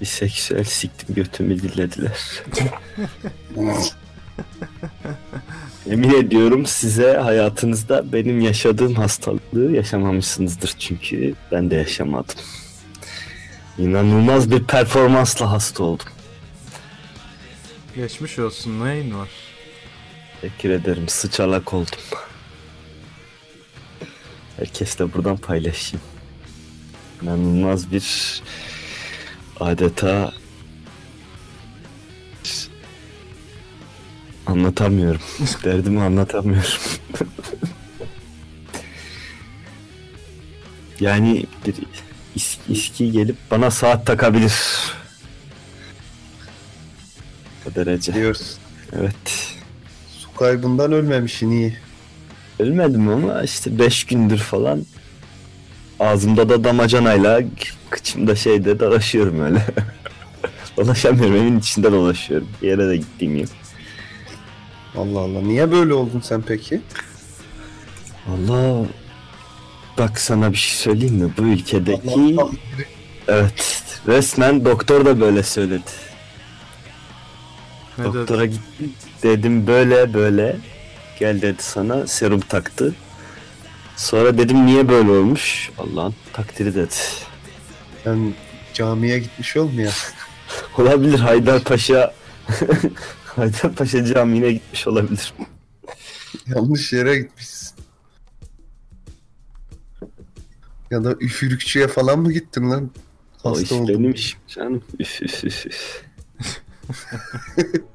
Bir seksüel siktim götümü dillediler. <laughs> Emin ediyorum size hayatınızda benim yaşadığım hastalığı yaşamamışsınızdır çünkü ben de yaşamadım. İnanılmaz bir performansla hasta oldum. Geçmiş olsun. Neyin var? Teşekkür ederim sıçalak oldum. Herkesle buradan paylaşayım. İnanılmaz bir adeta anlatamıyorum. <laughs> Derdimi anlatamıyorum. yani bir is- iski gelip bana saat takabilir. O derece. Diyoruz. Evet. Su kaybından ölmemişsin iyi. Ölmedim ama işte 5 gündür falan ağzımda da damacanayla kıçımda şeyde dolaşıyorum öyle. <laughs> Dolaşamıyorum evin içinde dolaşıyorum. Bir yere de gittiğim yok. Allah Allah. Niye böyle oldun sen peki? Allah bak sana bir şey söyleyeyim mi? Bu ülkedeki Allah evet resmen doktor da böyle söyledi. Ne dedi? Doktora gittim dedim böyle böyle gel dedi sana serum taktı. Sonra dedim niye böyle olmuş? Allah'ın takdiri dedi. Sen camiye gitmiş olmuyor. <laughs> Olabilir Haydarpaşa <laughs> Haydarpaşa Camii'ne gitmiş olabilir. Yanlış yere gitmişsin. Ya da üfürükçüye falan mı gittin lan? O iş Hasta oldun. benim işim canım. Üf üf üf üf. <laughs>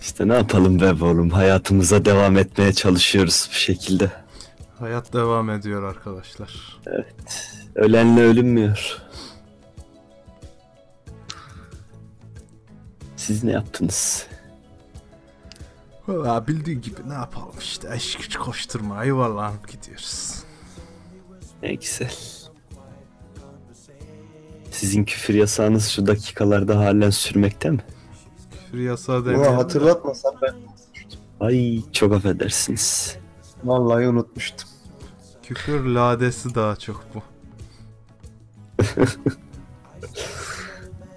işte ne yapalım be oğlum hayatımıza devam etmeye çalışıyoruz bir şekilde. Hayat devam ediyor arkadaşlar. Ölenle ölünmüyor. Siz ne yaptınız? Valla bildiğin gibi ne yapalım işte. Eş güç koşturma. Yuvarlanıp gidiyoruz. Ne güzel. Sizin küfür yasağınız şu dakikalarda halen sürmekte mi? Küfür yasağı Ulan demeyelim. de. hatırlatmasan ben Ay çok affedersiniz. vallahi unutmuştum. Küfür ladesi daha çok bu. <laughs>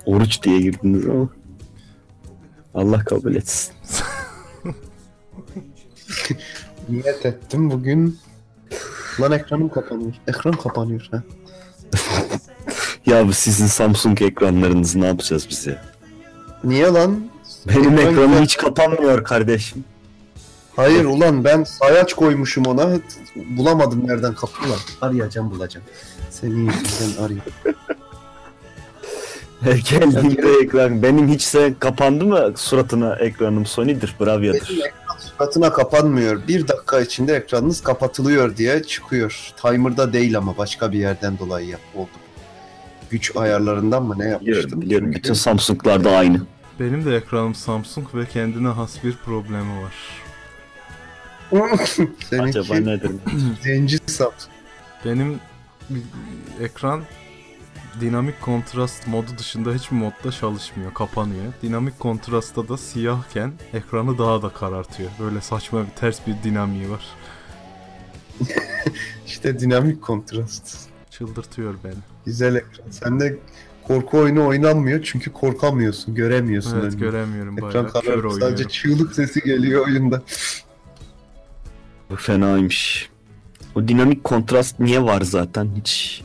Oruç diye girdiniz ama. Allah kabul etsin. <laughs> Niyet ettim bugün. Lan ekranım kapanıyor. Ekran kapanıyor ha. <laughs> Ya bu sizin Samsung ekranlarınız ne yapacağız biz ya? Niye lan? Benim Ekran ekranım güzel. hiç kapanmıyor kardeşim. Hayır ulan ben sayaç koymuşum ona. Bulamadım nereden kapılar. Arayacağım bulacağım. Senin yüzünden arayayım. <laughs> <laughs> Geldiğimde ekran benim hiç sen kapandı mı suratına ekranım Sony'dir Bravia'dır. Benim ekran suratına kapanmıyor. Bir dakika içinde ekranınız kapatılıyor diye çıkıyor. Timer'da değil ama başka bir yerden dolayı yap oldu. Güç ayarlarından mı ne yapmıştım? Biliyorum biliyorum bütün Samsung'larda aynı. Benim de ekranım Samsung ve kendine has bir problemi var. <laughs> Seninki Acaba nedir? zenci Samsung. Benim ekran dinamik kontrast modu dışında hiçbir modda çalışmıyor, kapanıyor. Dinamik kontrastta da siyahken ekranı daha da karartıyor. Böyle saçma bir ters bir dinamiği var. <laughs> İşte dinamik kontrast. Çıldırtıyor beni. Güzel ekran. Sende korku oyunu oynanmıyor çünkü korkamıyorsun, göremiyorsun. Evet önünü. göremiyorum Ekran bayağı. Kör kararıp oynuyorum. sadece çığlık sesi geliyor oyunda. Bu fenaymış. O dinamik kontrast niye var zaten hiç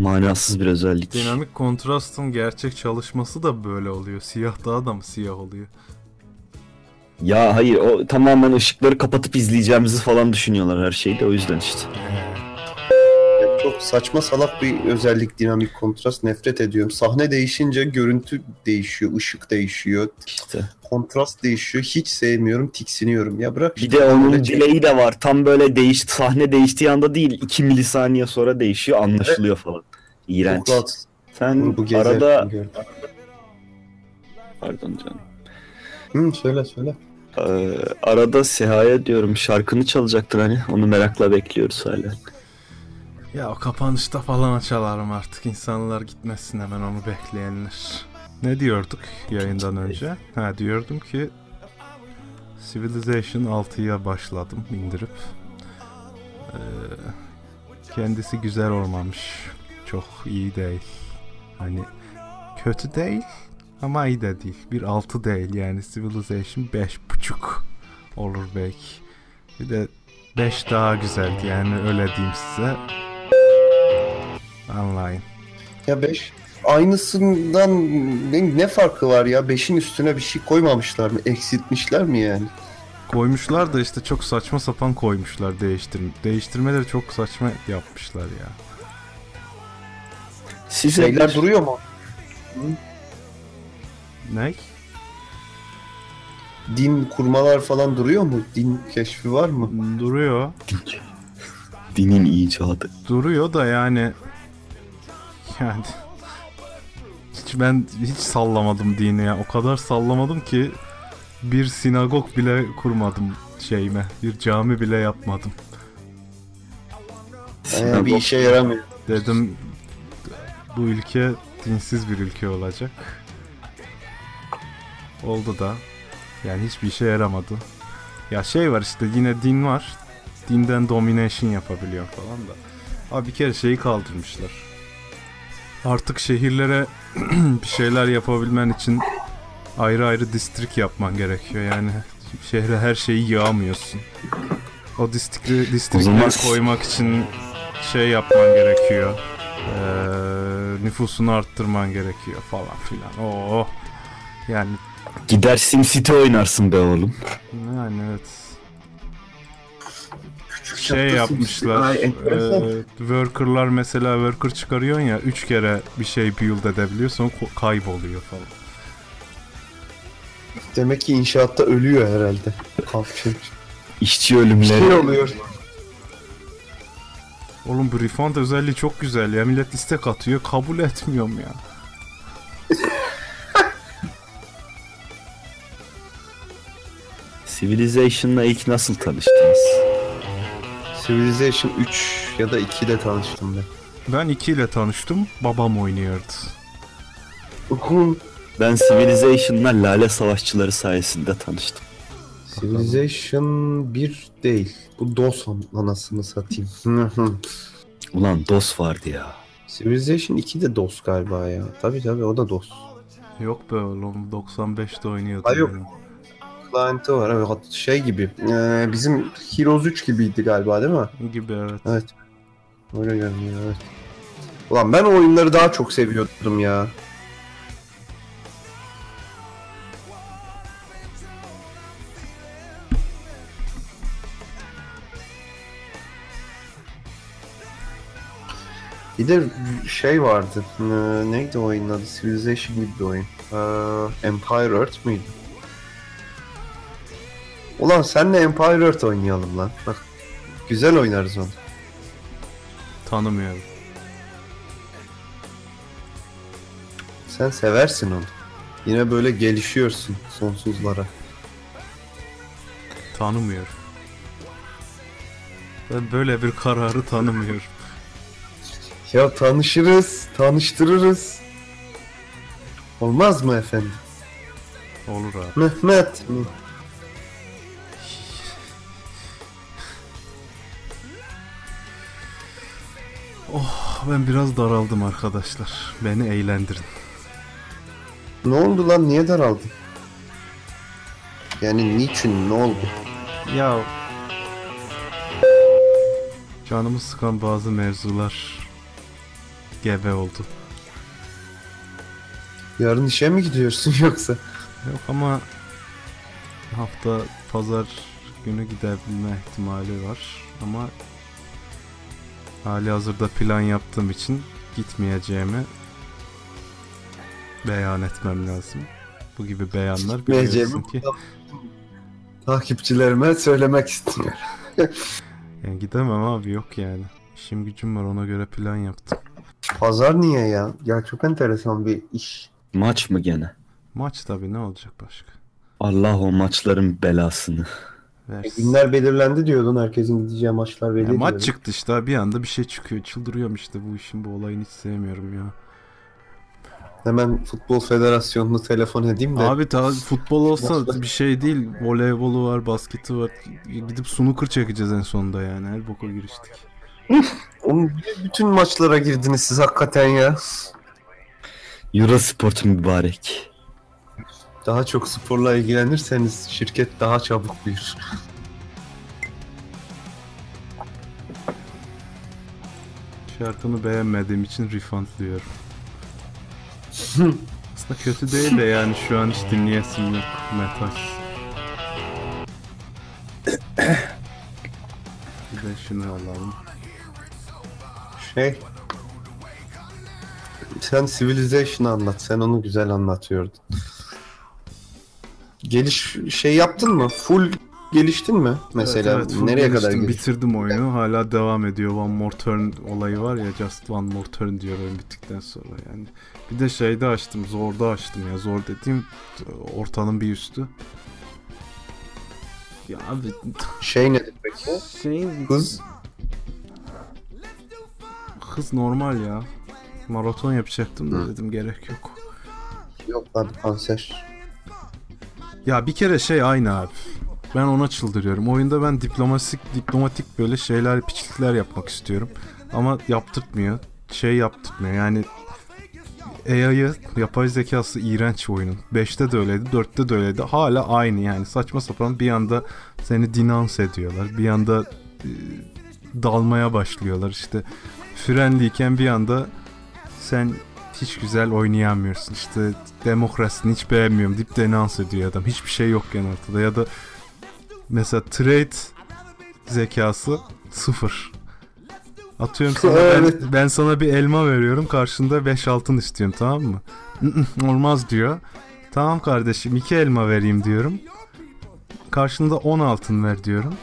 manasız bir özellik. Dinamik kontrastın gerçek çalışması da böyle oluyor. Siyah daha da mı siyah oluyor? Ya hayır o tamamen ışıkları kapatıp izleyeceğimizi falan düşünüyorlar her şeyde o yüzden işte. Çok saçma salak bir özellik dinamik kontrast. Nefret ediyorum. Sahne değişince görüntü değişiyor, ışık değişiyor, İşte. kontrast değişiyor. Hiç sevmiyorum, tiksiniyorum. Ya bırak Bir de onun dileği de var. Tam böyle değiş sahne değiştiği anda değil 2 milisaniye sonra değişiyor anlaşılıyor falan. İğrenç. Çok rahat. Sen Bu arada gördüm. pardon canım. Hı, söyle söyle. Ee, arada Seha'ya diyorum şarkını çalacaktır hani onu merakla bekliyoruz hala. Ya o kapanışta falan açalarım artık. İnsanlar gitmesin hemen onu bekleyenler. Ne diyorduk yayından önce? Ha diyordum ki Civilization 6'ya başladım indirip. Ee, kendisi güzel olmamış. Çok iyi değil. Hani kötü değil ama iyi de değil. Bir 6 değil yani Civilization 5.5 olur belki. Bir de 5 daha güzeldi yani öyle diyeyim size. Anlayın. Ya 5 aynısından ne, ne farkı var ya? 5'in üstüne bir şey koymamışlar mı? Eksiltmişler mi yani? Koymuşlar da işte çok saçma sapan koymuşlar değiştirme. Değiştirmeleri çok saçma yapmışlar ya. Size Şeyler bir- duruyor mu? Ne? Din kurmalar falan duruyor mu? Din keşfi var mı? Duruyor. dinin icadı. Duruyor da yani yani hiç ben hiç sallamadım dini ya. O kadar sallamadım ki bir sinagog bile kurmadım şeyime. Bir cami bile yapmadım. Ee, bir işe yaramıyor. Dedim bu ülke dinsiz bir ülke olacak. Oldu da. Yani hiçbir işe yaramadı. Ya şey var işte yine din var. Dinden domination yapabiliyor falan da. Abi bir kere şeyi kaldırmışlar. Artık şehirlere <clears throat> bir şeyler yapabilmen için ayrı ayrı distrik yapman gerekiyor. Yani şehre her şeyi yağmıyorsun. O distrikleri, distrikleri zaman- koymak için şey yapman gerekiyor. Ee, nüfusunu arttırman gerekiyor falan filan. Oo. Yani Gider SimCity oynarsın be oğlum. yani evet. Şey yapmışlar. Ay, e, worker'lar mesela worker çıkarıyorsun ya 3 kere bir şey build edebiliyor sonra kayboluyor falan. Demek ki inşaatta ölüyor herhalde. Kalkıyor. İşçi ölümleri. şey oluyor. Oğlum bu refund özelliği çok güzel ya. Millet istek atıyor. Kabul etmiyorum ya. Civilization'la ilk nasıl tanıştınız? Civilization 3 ya da 2'de tanıştım ben. Ben 2 ile tanıştım. Babam oynuyordu. Ben Civilization'la Lale Savaşçıları sayesinde tanıştım. Civilization 1 değil. Bu DOS anasını satayım. <laughs> Ulan DOS vardı ya. Civilization 2 de DOS galiba ya. Tabii tabii o da DOS. Yok be oğlum 95'te oynuyordum. Ay yok. benim. Client'ı var evet şey gibi. Ee, bizim Heroes 3 gibiydi galiba değil mi? Gibi evet. Evet. Öyle görünüyor evet. Ulan ben o oyunları daha çok seviyordum ya. Bir de şey vardı. Ee, neydi o oyunun adı? Civilization gibi bir oyun. Ee, Empire Earth müydü? Ulan senle Empire Earth oynayalım lan. Bak. Güzel oynarız onu. Tanımıyorum. Sen seversin onu. Yine böyle gelişiyorsun sonsuzlara. Tanımıyorum. Ben böyle bir kararı tanımıyorum. Ya tanışırız, tanıştırırız. Olmaz mı efendim? Olur abi. Mehmet. Ben biraz daraldım arkadaşlar. Beni eğlendirin. Ne oldu lan? Niye daraldın? Yani niçin? Ne oldu? Ya canımı sıkan bazı mevzular gebe oldu. Yarın işe mi gidiyorsun <laughs> yoksa? Yok ama hafta pazar günü gidebilme ihtimali var ama hali hazırda plan yaptığım için gitmeyeceğimi beyan etmem lazım. Bu gibi beyanlar biliyorsun ki <laughs> Takipçilerime söylemek istiyorum. <laughs> yani gidemem abi yok yani. İşim gücüm var ona göre plan yaptım. Pazar niye ya? Ya çok enteresan bir iş. Maç mı gene? Maç tabii ne olacak başka? Allah o maçların belasını. E, Versin. günler belirlendi diyordun. Herkesin gideceği maçlar belli Ya maç diyordun. çıktı işte bir anda bir şey çıkıyor. Çıldırıyorum işte bu işin bu olayını hiç sevmiyorum ya. Hemen Futbol Federasyonu'nu telefon edeyim de. Abi ta futbol olsa Maçlar- bir şey değil. Voleybolu var, basketi var. Gidip snooker çekeceğiz en sonunda yani. Her boka giriştik. Oğlum, bütün maçlara girdiniz siz hakikaten ya. Eurosport mübarek. Daha çok sporla ilgilenirseniz şirket daha çabuk büyür. Şarkını beğenmediğim için refund diyorum. <laughs> Aslında kötü değil de yani şu an hiç dinleyesim yok metal. Bir de şunu alalım. Şey... Sen Civilization'ı anlat. Sen onu güzel anlatıyordun. Geliş şey yaptın mı? Full geliştin mi? Mesela Evet, evet, nereye kadar geliştin? bitirdim oyunu. Hala devam ediyor. One more turn olayı var ya. Just one more turn diyor oyun bittikten sonra yani. Bir de şeyde açtım. Zorda açtım ya. Zor dediğim ortanın bir üstü. Ya abi Şey nedir peki? şeyin Hız? hız normal ya. Maraton yapacaktım da Hı. dedim gerek yok. Yok lan kanser. Ya bir kere şey aynı abi. Ben ona çıldırıyorum. Oyunda ben diplomatik diplomatik böyle şeyler piçlikler yapmak istiyorum. Ama yaptırtmıyor. Şey yaptırtmıyor. Yani AI'yı yapay zekası iğrenç oyunun. 5'te de öyleydi, 4'te de öyleydi. Hala aynı yani. Saçma sapan bir anda seni dinans ediyorlar. Bir anda e, dalmaya başlıyorlar. İşte frenliyken bir anda sen hiç güzel oynayamıyorsun. İşte demokrasini hiç beğenmiyorum deyip denans ediyor adam. Hiçbir şey yok yani ortada. Ya da mesela trade zekası sıfır. Atıyorum sana ben, ben sana bir elma veriyorum karşında 5 altın istiyorum tamam mı? Olmaz diyor. Tamam kardeşim iki elma vereyim diyorum. Karşında 10 altın ver diyorum.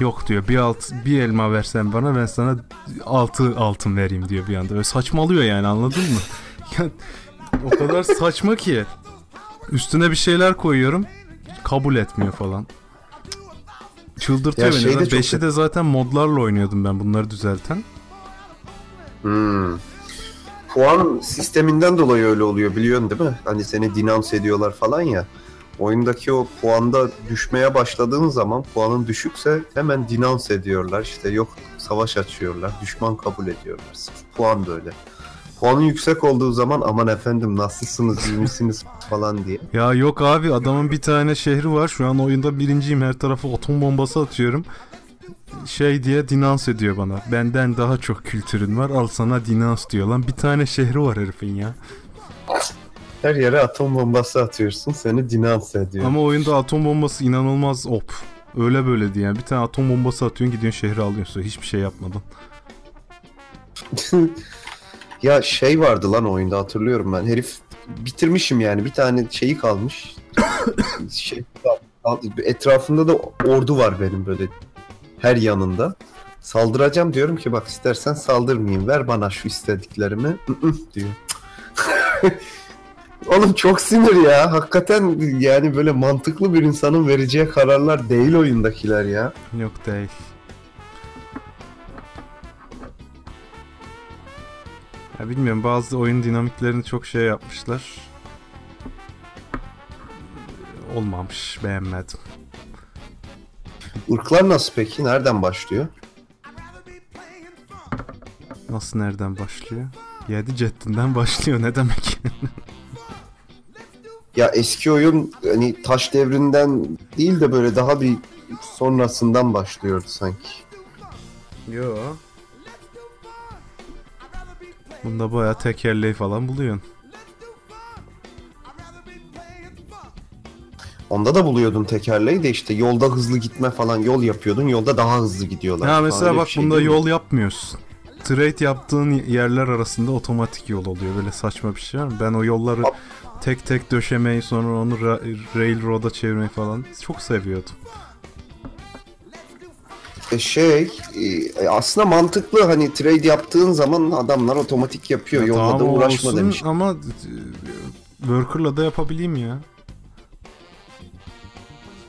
Yok diyor bir alt bir elma versen bana ben sana 6 altın vereyim diyor bir anda. Böyle saçmalıyor yani anladın mı? <laughs> O kadar saçma ki. Üstüne bir şeyler koyuyorum. Kabul etmiyor falan. Çıldırtıyor Ya beni. şey de Zaten çok Beşi de zaten modlarla oynuyordum ben bunları düzelten. Hmm. Puan sisteminden dolayı öyle oluyor biliyorsun değil mi? Hani seni denounce ediyorlar falan ya. Oyundaki o puanda düşmeye başladığın zaman puanın düşükse hemen denounce ediyorlar. İşte yok savaş açıyorlar, düşman kabul ediyorlar. Sırf puan böyle. Puanın yüksek olduğu zaman aman efendim nasılsınız, iyi misiniz falan diye. Ya yok abi adamın bir tane şehri var. Şu an oyunda birinciyim. Her tarafa atom bombası atıyorum. Şey diye dinans ediyor bana. Benden daha çok kültürün var. Al sana dinans diyor lan. Bir tane şehri var herifin ya. Her yere atom bombası atıyorsun, seni denounce ediyor. Ama oyunda atom bombası inanılmaz op. Öyle böyle diye. Yani bir tane atom bombası atıyorsun gidiyorsun şehri alıyorsun. Hiçbir şey yapmadan. <laughs> ya şey vardı lan oyunda hatırlıyorum ben. Herif bitirmişim yani. Bir tane şeyi kalmış. <coughs> şey etrafında da ordu var benim böyle her yanında. Saldıracağım diyorum ki bak istersen saldırmayayım. Ver bana şu istediklerimi. Diyor. <laughs> Oğlum çok sinir ya. Hakikaten yani böyle mantıklı bir insanın vereceği kararlar değil oyundakiler ya. Yok değil. Ya bilmiyorum bazı oyun dinamiklerini çok şey yapmışlar. Olmamış, beğenmedim. Irklar nasıl peki? Nereden başlıyor? Nasıl nereden başlıyor? 7 cettinden başlıyor ne demek? Ya eski oyun hani taş devrinden değil de böyle daha bir sonrasından başlıyordu sanki. Yo. Bunda bayağı tekerleği falan buluyorsun. Onda da buluyordun tekerleği de işte yolda hızlı gitme falan yol yapıyordun yolda daha hızlı gidiyorlar. Ya mesela bak şey bunda yol yapmıyorsun. Trade yaptığın yerler arasında otomatik yol oluyor. Böyle saçma bir şey var mı? Ben o yolları Ab- tek tek döşemeyi sonra onu ra- railroad'a çevirmeyi falan çok seviyordum. E şey e, aslında mantıklı hani trade yaptığın zaman adamlar otomatik yapıyor. Ya Yolda da uğraşma olsun demiş. Ama e, worker'la da yapabileyim ya.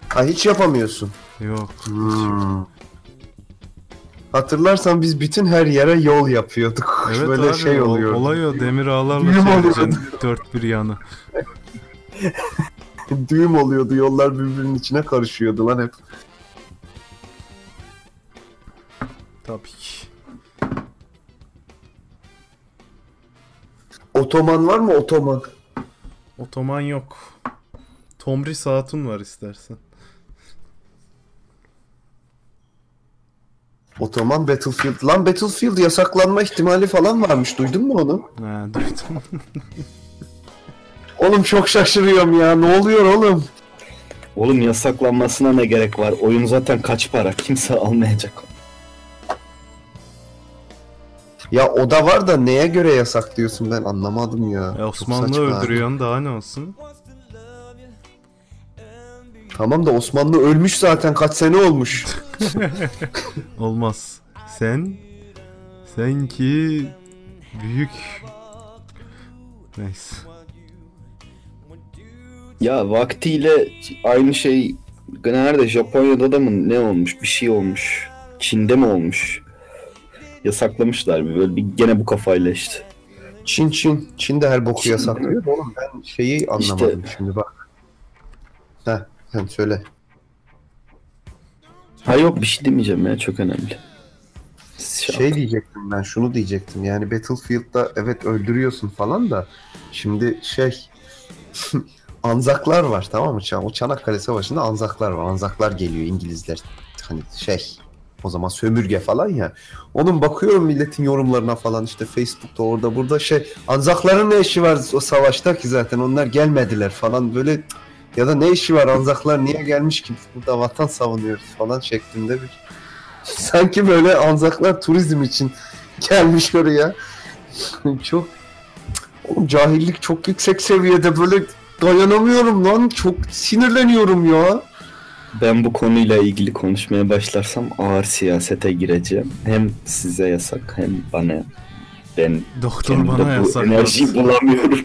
Ha hiç yapamıyorsun. Yok. Hmm. Hatırlarsan biz bütün her yere yol yapıyorduk. <laughs> Evet Böyle abi şey oluyor. olay o demir ağlarla çevireceksin dört bir yanı. <laughs> Düğüm oluyordu. Yollar birbirinin içine karışıyordu lan hep. Tabii ki. Otoman var mı otoman? Otoman yok. Tomri Hatun var istersen. Otoman Battlefield. Lan Battlefield yasaklanma ihtimali falan varmış. Duydun mu onu? Ha duydum. <laughs> Oğlum çok şaşırıyorum ya. Ne oluyor oğlum? Oğlum yasaklanmasına ne gerek var? Oyun zaten kaç para? Kimse almayacak. Ya o da var da neye göre yasak diyorsun ben anlamadım ya. E, Çok Osmanlı saçma öldürüyorsun daha ne olsun? Tamam da Osmanlı ölmüş zaten kaç sene olmuş. <laughs> Olmaz. Sen sen ki büyük Neyse. Ya vaktiyle aynı şey nerede Japonya'da da mı ne olmuş? Bir şey olmuş. Çin'de mi olmuş? Yasaklamışlar bir böyle bir gene bu kafayla işte. Çin Çin. Çin de her boku Çin. yasaklıyor. Oğlum ben şeyi anlamadım şimdi bak. Heh sen söyle. Ha yok bir şey demeyeceğim ya çok önemli. Şey, Şey diyecektim ben şunu diyecektim. Yani Battlefield'da evet öldürüyorsun falan da şimdi şey <laughs> Anzaklar var tamam mı? O Çanakkale Savaşı'nda Anzaklar var. Anzaklar geliyor İngilizler. Hani şey o zaman sömürge falan ya. Onun bakıyorum milletin yorumlarına falan işte Facebook'ta orada burada şey Anzakların ne işi var o savaşta ki zaten onlar gelmediler falan böyle ya da ne işi var Anzaklar niye gelmiş ki burada vatan savunuyoruz falan şeklinde bir sanki böyle Anzaklar turizm için gelmiş oraya. <laughs> çok Oğlum cahillik çok yüksek seviyede böyle dayanamıyorum lan. Çok sinirleniyorum ya. Ben bu konuyla ilgili konuşmaya başlarsam ağır siyasete gireceğim. Hem size yasak hem bana. Ben Doktor bana bu yasak. enerjiyi <laughs> bulamıyorum.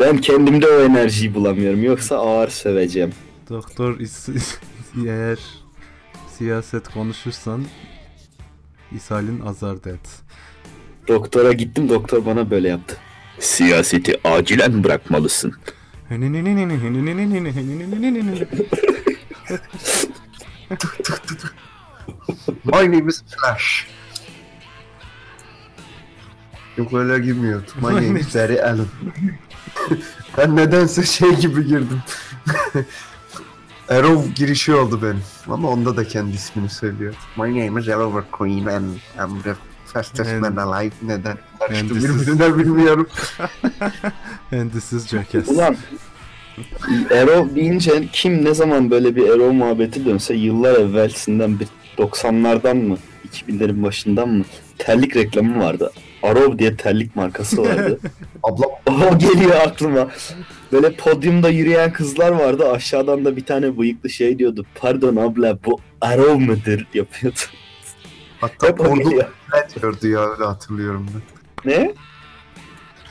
ben kendimde o enerjiyi bulamıyorum. Yoksa ağır söveceğim. Doktor eğer siyaset konuşursan İshalin azardı et. Doktora gittim doktor bana böyle yaptı. Siyaseti acilen bırakmalısın. My name is Flash. Yok öyle girmiyordu. <laughs> My name is Barry Allen. <laughs> ben nedense şey gibi girdim. <laughs> Arrow girişi oldu benim. Ama onda da kendi ismini söylüyor. My name is Arrow Queen and I'm the fastest And- man alive. Neden? Karıştı And this is- birbirine bilmiyorum. And this is Jackass. Ulan Ero deyince kim ne zaman böyle bir Ero muhabbeti dönse yıllar evvelsinden bir 90'lardan mı 2000'lerin başından mı terlik reklamı vardı. Arov diye terlik markası vardı. <laughs> Abla o geliyor aklıma. Böyle podyumda yürüyen kızlar vardı. Aşağıdan da bir tane bıyıklı şey diyordu. Pardon abla bu Arov mıdır yapıyordu. hatta Hep Pordon. Oble diyordu ya öyle hatırlıyorum ben. Ne?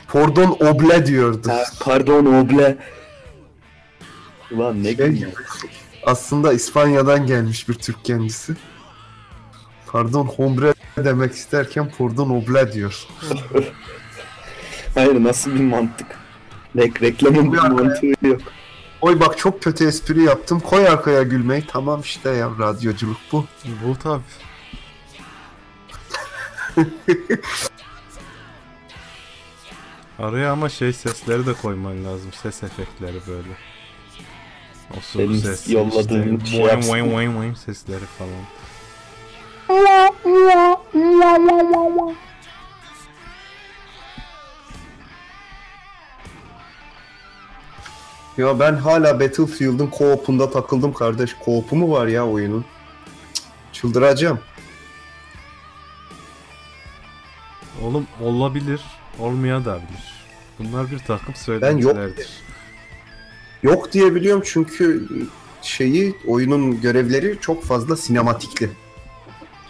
Pordon Oble diyordu. Ha, pardon oble. Ulan ne Şey gibi. Aslında İspanya'dan gelmiş bir Türk kendisi. Pardon hombre demek isterken pardon oble diyor. <laughs> Hayır nasıl bir mantık? Rek reklamın bir mantığı yok. Oy bak çok kötü espri yaptım. Koy arkaya gülmeyi. Tamam işte ya radyoculuk bu. Bu tabi. <laughs> Araya ama şey sesleri de koyman lazım. Ses efektleri böyle. O su Benim ses, yolladığım işte, şey yapsın. boing, boing, boing sesleri falan. <laughs> Ya ben hala Battlefield'ın co-op'unda takıldım kardeş. Co-op'u mu var ya oyunun? Çıldıracağım. Oğlum olabilir, olmaya da bilir. Bunlar bir takım yok söylentilerdir. Yok diye biliyorum çünkü şeyi oyunun görevleri çok fazla sinematikli.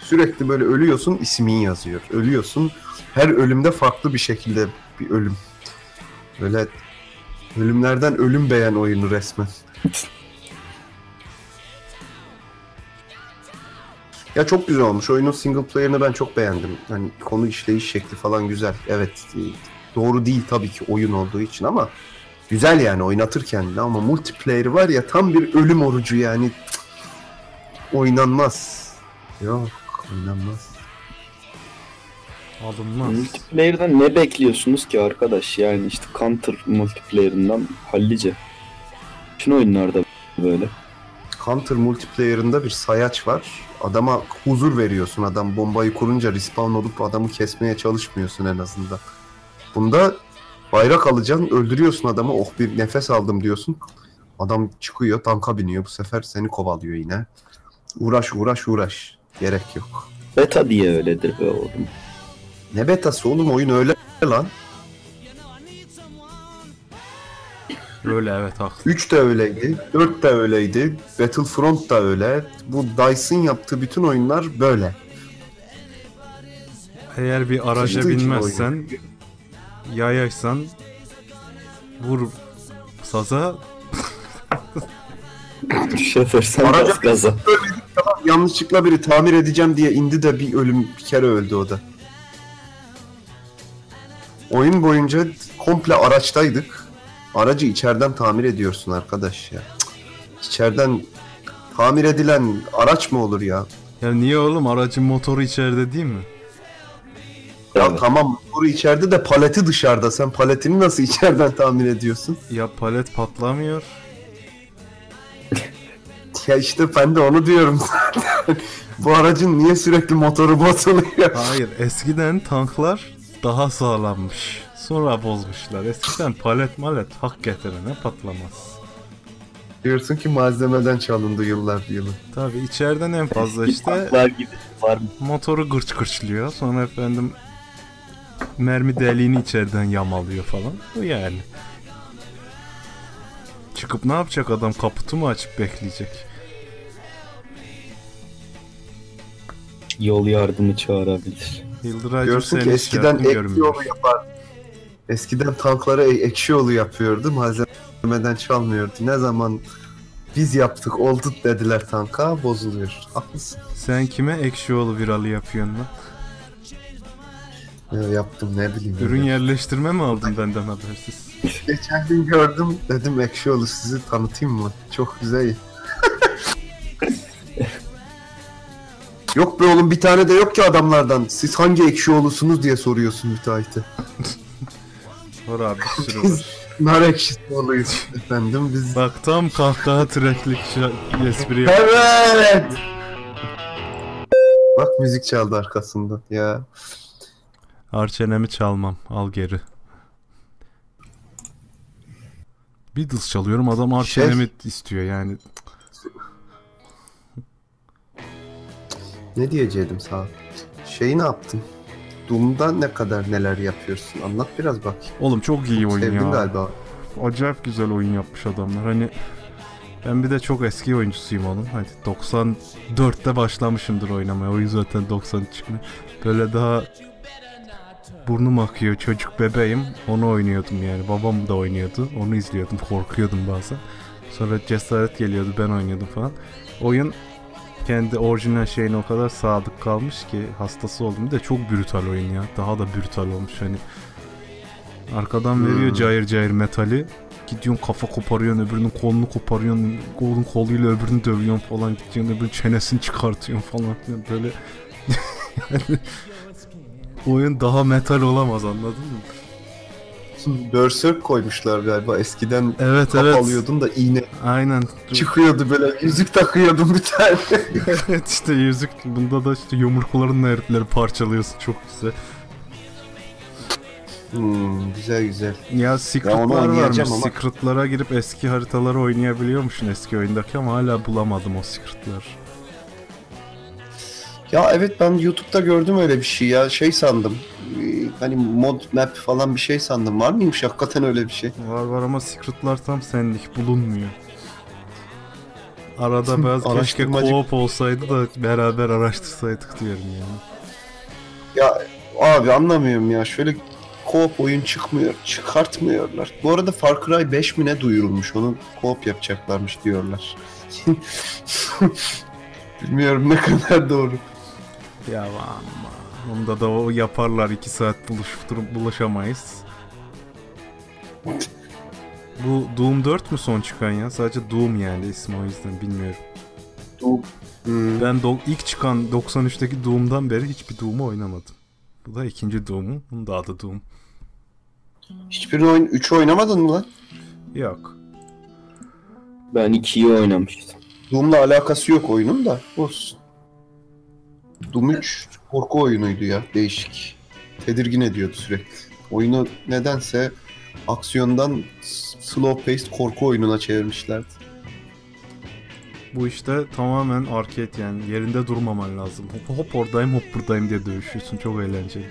Sürekli böyle ölüyorsun ismin yazıyor. Ölüyorsun her ölümde farklı bir şekilde bir ölüm. Böyle ölümlerden ölüm beğen oyunu resmen. Ya çok güzel olmuş. Oyunun single player'ını ben çok beğendim. Hani konu işleyiş şekli falan güzel. Evet e, doğru değil tabii ki oyun olduğu için ama güzel yani oynatırken de ama multiplayer var ya tam bir ölüm orucu yani Cık. oynanmaz. Yok oynanmaz. Alınmaz. Multiplayer'dan ne bekliyorsunuz ki arkadaş? Yani işte Counter multiplayer'ından hallice. Bütün oyunlarda böyle. Counter multiplayer'ında bir sayaç var. Adama huzur veriyorsun. Adam bombayı kurunca respawn olup adamı kesmeye çalışmıyorsun en azından. Bunda bayrak alacaksın, öldürüyorsun adamı. Oh bir nefes aldım diyorsun. Adam çıkıyor, tanka biniyor. Bu sefer seni kovalıyor yine. Uğraş uğraş uğraş. Gerek yok. Beta diye öyledir be oğlum. Ne betası oğlum oyun öyle lan. Öyle evet haklı. 3 de öyleydi, 4 de öyleydi, Battlefront da öyle. Bu DICE'ın yaptığı bütün oyunlar böyle. Eğer bir araca binmezsen, yayaysan, vur saza Şoför sen bas gaza. Yanlışlıkla biri tamir edeceğim diye indi de bir ölüm bir kere öldü o da. Oyun boyunca komple araçtaydık. Aracı içeriden tamir ediyorsun arkadaş ya. Cık. İçeriden tamir edilen araç mı olur ya? Ya niye oğlum aracın motoru içeride değil mi? Ya Evet. tamam motoru içeride de paleti dışarıda. Sen paletini nasıl <laughs> içeriden tamir ediyorsun? Ya palet patlamıyor. Ya işte ben de onu diyorum zaten. <laughs> Bu aracın niye sürekli motoru bozuluyor? Hayır eskiden tanklar daha sağlammış. Sonra bozmuşlar. Eskiden palet malet hak getirene patlamaz. Diyorsun ki malzemeden çalındı yıllar yılı. Tabi içeriden en fazla işte var mı? motoru gırç gırçlıyor. Sonra efendim mermi deliğini içeriden yamalıyor falan. Bu yani. Çıkıp ne yapacak adam? Kaputu mu açıp bekleyecek? Yol yardımı çağırabilir. Yıldıraycım Diyorsun ki eskiden ekşi görmüyor. yolu yapar. Eskiden tanklara e- ekşi yolu yapıyordu. Malzemeden çalmıyordu. Ne zaman Biz yaptık oldu dediler tanka bozuluyor. Haklısın. Sen kime ekşioğlu viralı yapıyorsun lan? Ya yaptım ne bileyim. Ürün öyle. yerleştirme mi aldın benden habersiz? Geçen gün gördüm dedim Ekşioğlu sizi tanıtayım mı? Çok güzel. <laughs> yok be oğlum bir tane de yok ki adamlardan. Siz hangi Ekşioğlu'sunuz diye soruyorsun müteahhite. <laughs> Var abi bir sürü var. Nar ekşisi oluyuz efendim biz. Bak tam kahkaha treklik espri yap. Evet. Bak müzik çaldı arkasından ya. Arçenemi çalmam. Al geri. Beatles çalıyorum adam Arçenemi istiyor yani. Ne diyecektim sana? Şeyi ne yaptın? Doom'da ne kadar neler yapıyorsun? Anlat biraz bak. Oğlum çok iyi oyun Sevdin ya. galiba. Acayip güzel oyun yapmış adamlar. Hani ben bir de çok eski oyuncusuyum onun. Hani 94'te başlamışımdır oynamaya. Oyun zaten 90 çıkmıyor. Böyle daha burnum akıyor. Çocuk bebeğim. Onu oynuyordum yani. Babam da oynuyordu. Onu izliyordum. Korkuyordum bazen. Sonra cesaret geliyordu. Ben oynuyordum falan. Oyun kendi orijinal şeyine o kadar sadık kalmış ki hastası oldum. Bir de çok brutal oyun ya. Daha da brutal olmuş hani. Arkadan veriyor Hmm. cayır cayır metali. Gidiyorsun kafa koparıyorsun, öbürünün kolunu koparıyorsun, kolun koluyla öbürünü dövüyorsun falan. Gidiyorsun öbürünün çenesini çıkartıyorsun falan. Böyle <laughs> yani oyun daha metal olamaz anladın mı? Berserk koymuşlar galiba. Eskiden Evet kap evet. alıyordun da iğne Aynen. çıkıyordu böyle. Yüzük takıyordun bir tane. <laughs> evet işte yüzük. Bunda da işte yumruklarınla herifleri parçalıyorsun. Çok güzel. Hmm, güzel güzel. Ya secretlar varmış. ama- Secretlara girip eski haritaları oynayabiliyormuşsun eski oyundaki ama hala bulamadım o secretlar. Ya evet ben YouTube'da gördüm öyle bir şey ya. Şey sandım. Ee, Hani mod map falan bir şey sandım. Var mıymış hakikaten öyle bir şey? Var var ama secretlar tam senlik bulunmuyor. Arada biraz <laughs> keşke co-op olsaydı da beraber araştırsaydık diyorum yani. Ya abi anlamıyorum ya. Şöyle co-op oyun çıkmıyor. Çıkartmıyorlar. Bu arada Far Cry 5 mi ne duyurulmuş? Onu co-op yapacaklarmış diyorlar. <laughs> Bilmiyorum ne kadar doğru. Ya ama onda da o yaparlar 2 saat buluşup durup bulaşamayız. Bu Doom 4 mü son çıkan ya? Sadece Doom yani ismi o yüzden bilmiyorum. Hmm. Ben do- ilk çıkan 93'teki Doom'dan beri hiçbir Doom'u oynamadım. Bu da ikinci Doom'um. Bunun da adı Doom. Hiçbir oyun 3 oynamadın mı lan? Yok. Ben 2'yi oynamıştım. Doom'la alakası yok oyunun da. Olsun. Doom 3 korku oyunuydu ya. Değişik. Tedirgin ediyordu sürekli. Oyunu nedense aksiyondan slow paced korku oyununa çevirmişlerdi. Bu işte tamamen arcade yani. Yerinde durmaman lazım. Hop, hop oradayım hop buradayım diye dövüşüyorsun. Çok eğlenceli.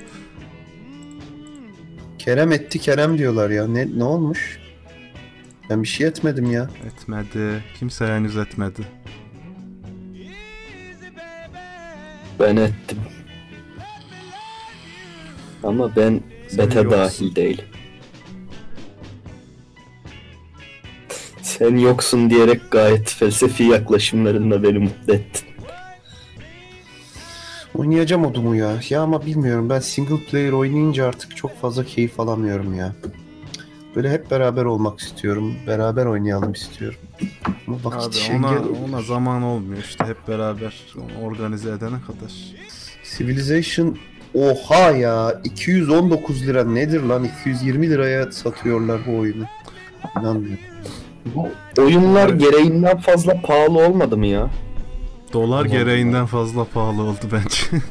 Kerem etti Kerem diyorlar ya. Ne ne olmuş? Ben bir şey etmedim ya. Etmedi. Kimse henüz etmedi. Ben ettim. Ama ben Sen beta yoksun. dahil değilim. Sen yoksun diyerek gayet felsefi yaklaşımlarında beni mutlu ettin. Oynayacağım o Doom'u ya. Ya ama bilmiyorum ben single player oynayınca artık çok fazla keyif alamıyorum ya. Böyle hep beraber olmak istiyorum. Beraber oynayalım istiyorum. Ama vakit Abi şey ona, gel- ona zaman olmuyor işte hep beraber onu organize edene kadar. Civilization oha ya 219 lira nedir lan 220 liraya satıyorlar bu oyunu. İnanmıyorum. Bu oyunlar gereğinden fazla pahalı olmadı mı ya? Dolar gereğinden fazla pahalı oldu bence.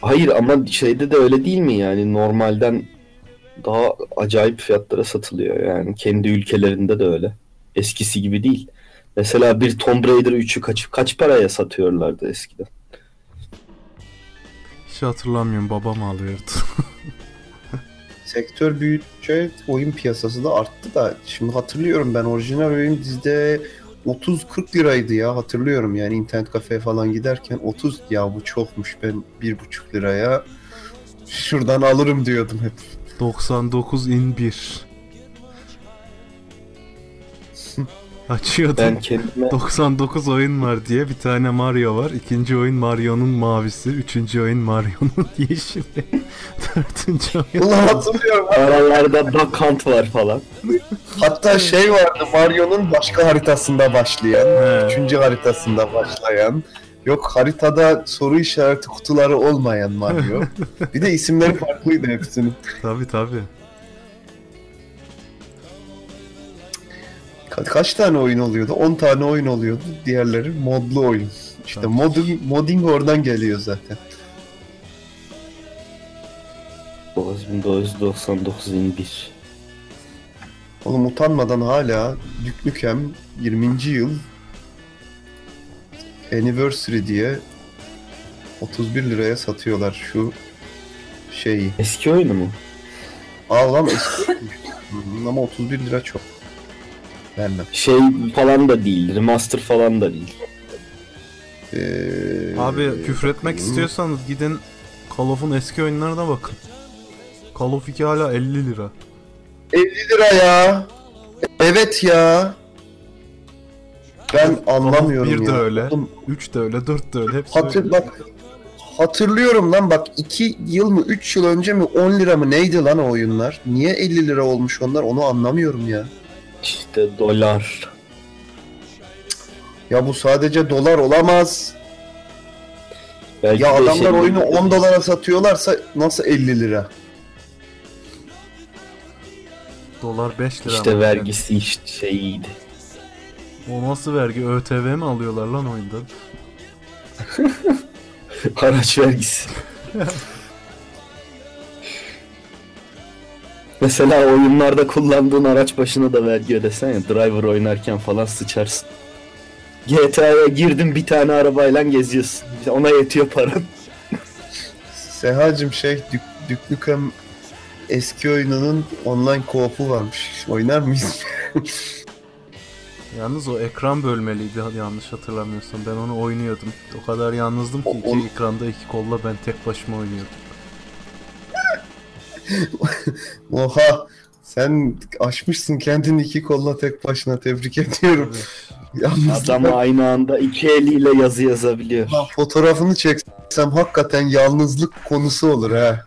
Hayır ama şeyde de öyle değil mi yani normalden daha acayip fiyatlara satılıyor yani kendi ülkelerinde de öyle. Eskisi gibi değil. Mesela bir Tomb Raider 3'ü kaç kaç paraya satıyorlardı eskiden? Hiç hatırlamıyorum babam alıyordu. <laughs> Sektör büyüdükçe oyun piyasası da arttı da şimdi hatırlıyorum ben orijinal oyun dizide 30-40 liraydı ya hatırlıyorum yani internet kafeye falan giderken 30 ya bu çokmuş ben 1,5 liraya şuradan alırım diyordum hep. 99 in 1. <laughs> Açıyordum. Ben kendime 99 oyun var diye bir tane Mario var. İkinci oyun Mario'nun mavisi. Üçüncü oyun Mario'nun <laughs> yeşili. <laughs> Dördüncü oyun. Ulan hatırlıyorum. aralarda Duck Hunt var falan. Hatta şey vardı Mario'nun başka haritasında başlayan, He. üçüncü haritasında başlayan. Yok haritada soru işareti kutuları olmayan Mario. <laughs> bir de isimleri farklıydı hepsinin. Tabi tabi. Ka- kaç tane oyun oluyordu? 10 tane oyun oluyordu. Diğerleri modlu oyun. İşte Tabii. modding, modding oradan geliyor zaten. 9999'un bir. Oğlum utanmadan hala Düklükem 20. yıl Anniversary diye 31 liraya satıyorlar şu şeyi. Eski oyunu mu? Aa lan eski. <laughs> Ama 31 lira çok. Vermem. Şey falan da değil, remaster falan da değil. Ee, Abi küfretmek istiyorsanız gidin Call of'un eski oyunlarına bakın. Call of 2 hala 50 lira. 50 lira ya. Evet ya. Ben anlamıyorum bir de ya. öyle. Oğlum, 3 de öyle, 4 de öyle. Hepsi Hatır, öyle. bak hatırlıyorum lan bak 2 yıl mı 3 yıl önce mi 10 lira mı neydi lan o oyunlar? Niye 50 lira olmuş onlar onu anlamıyorum ya. İşte dolar. Ya bu sadece dolar olamaz. Belki Ya de adamlar şey- oyunu 10 dolara satıyorlarsa nasıl 50 lira? Dolar 5 lira. İşte ama vergisi işte şeyiydi. O nasıl vergi? ÖTV mi alıyorlar lan oyundan? <laughs> Araç vergisi. Mesela oyunlarda kullandığın araç başına da vergi ödesen ya driver oynarken falan sıçarsın. GTA'ya girdin bir tane arabayla geziyorsun. Ona yetiyor paran. Sehacım şey Dük, Düklükem eski oyununun online co-op'u varmış. Oynar mıyız? <laughs> Yalnız o ekran bölmeliydi yanlış hatırlamıyorsam. Ben onu oynuyordum. O kadar yalnızdım ki O- iki on- ekranda iki kolla ben tek başıma oynuyordum. <laughs> Oha sen aşmışsın kendini iki kolla tek başına tebrik ediyorum. Yalnız Adam aynı anda iki eliyle yazı yazabiliyor. Lan fotoğrafını çeksem hakikaten yalnızlık konusu olur ha.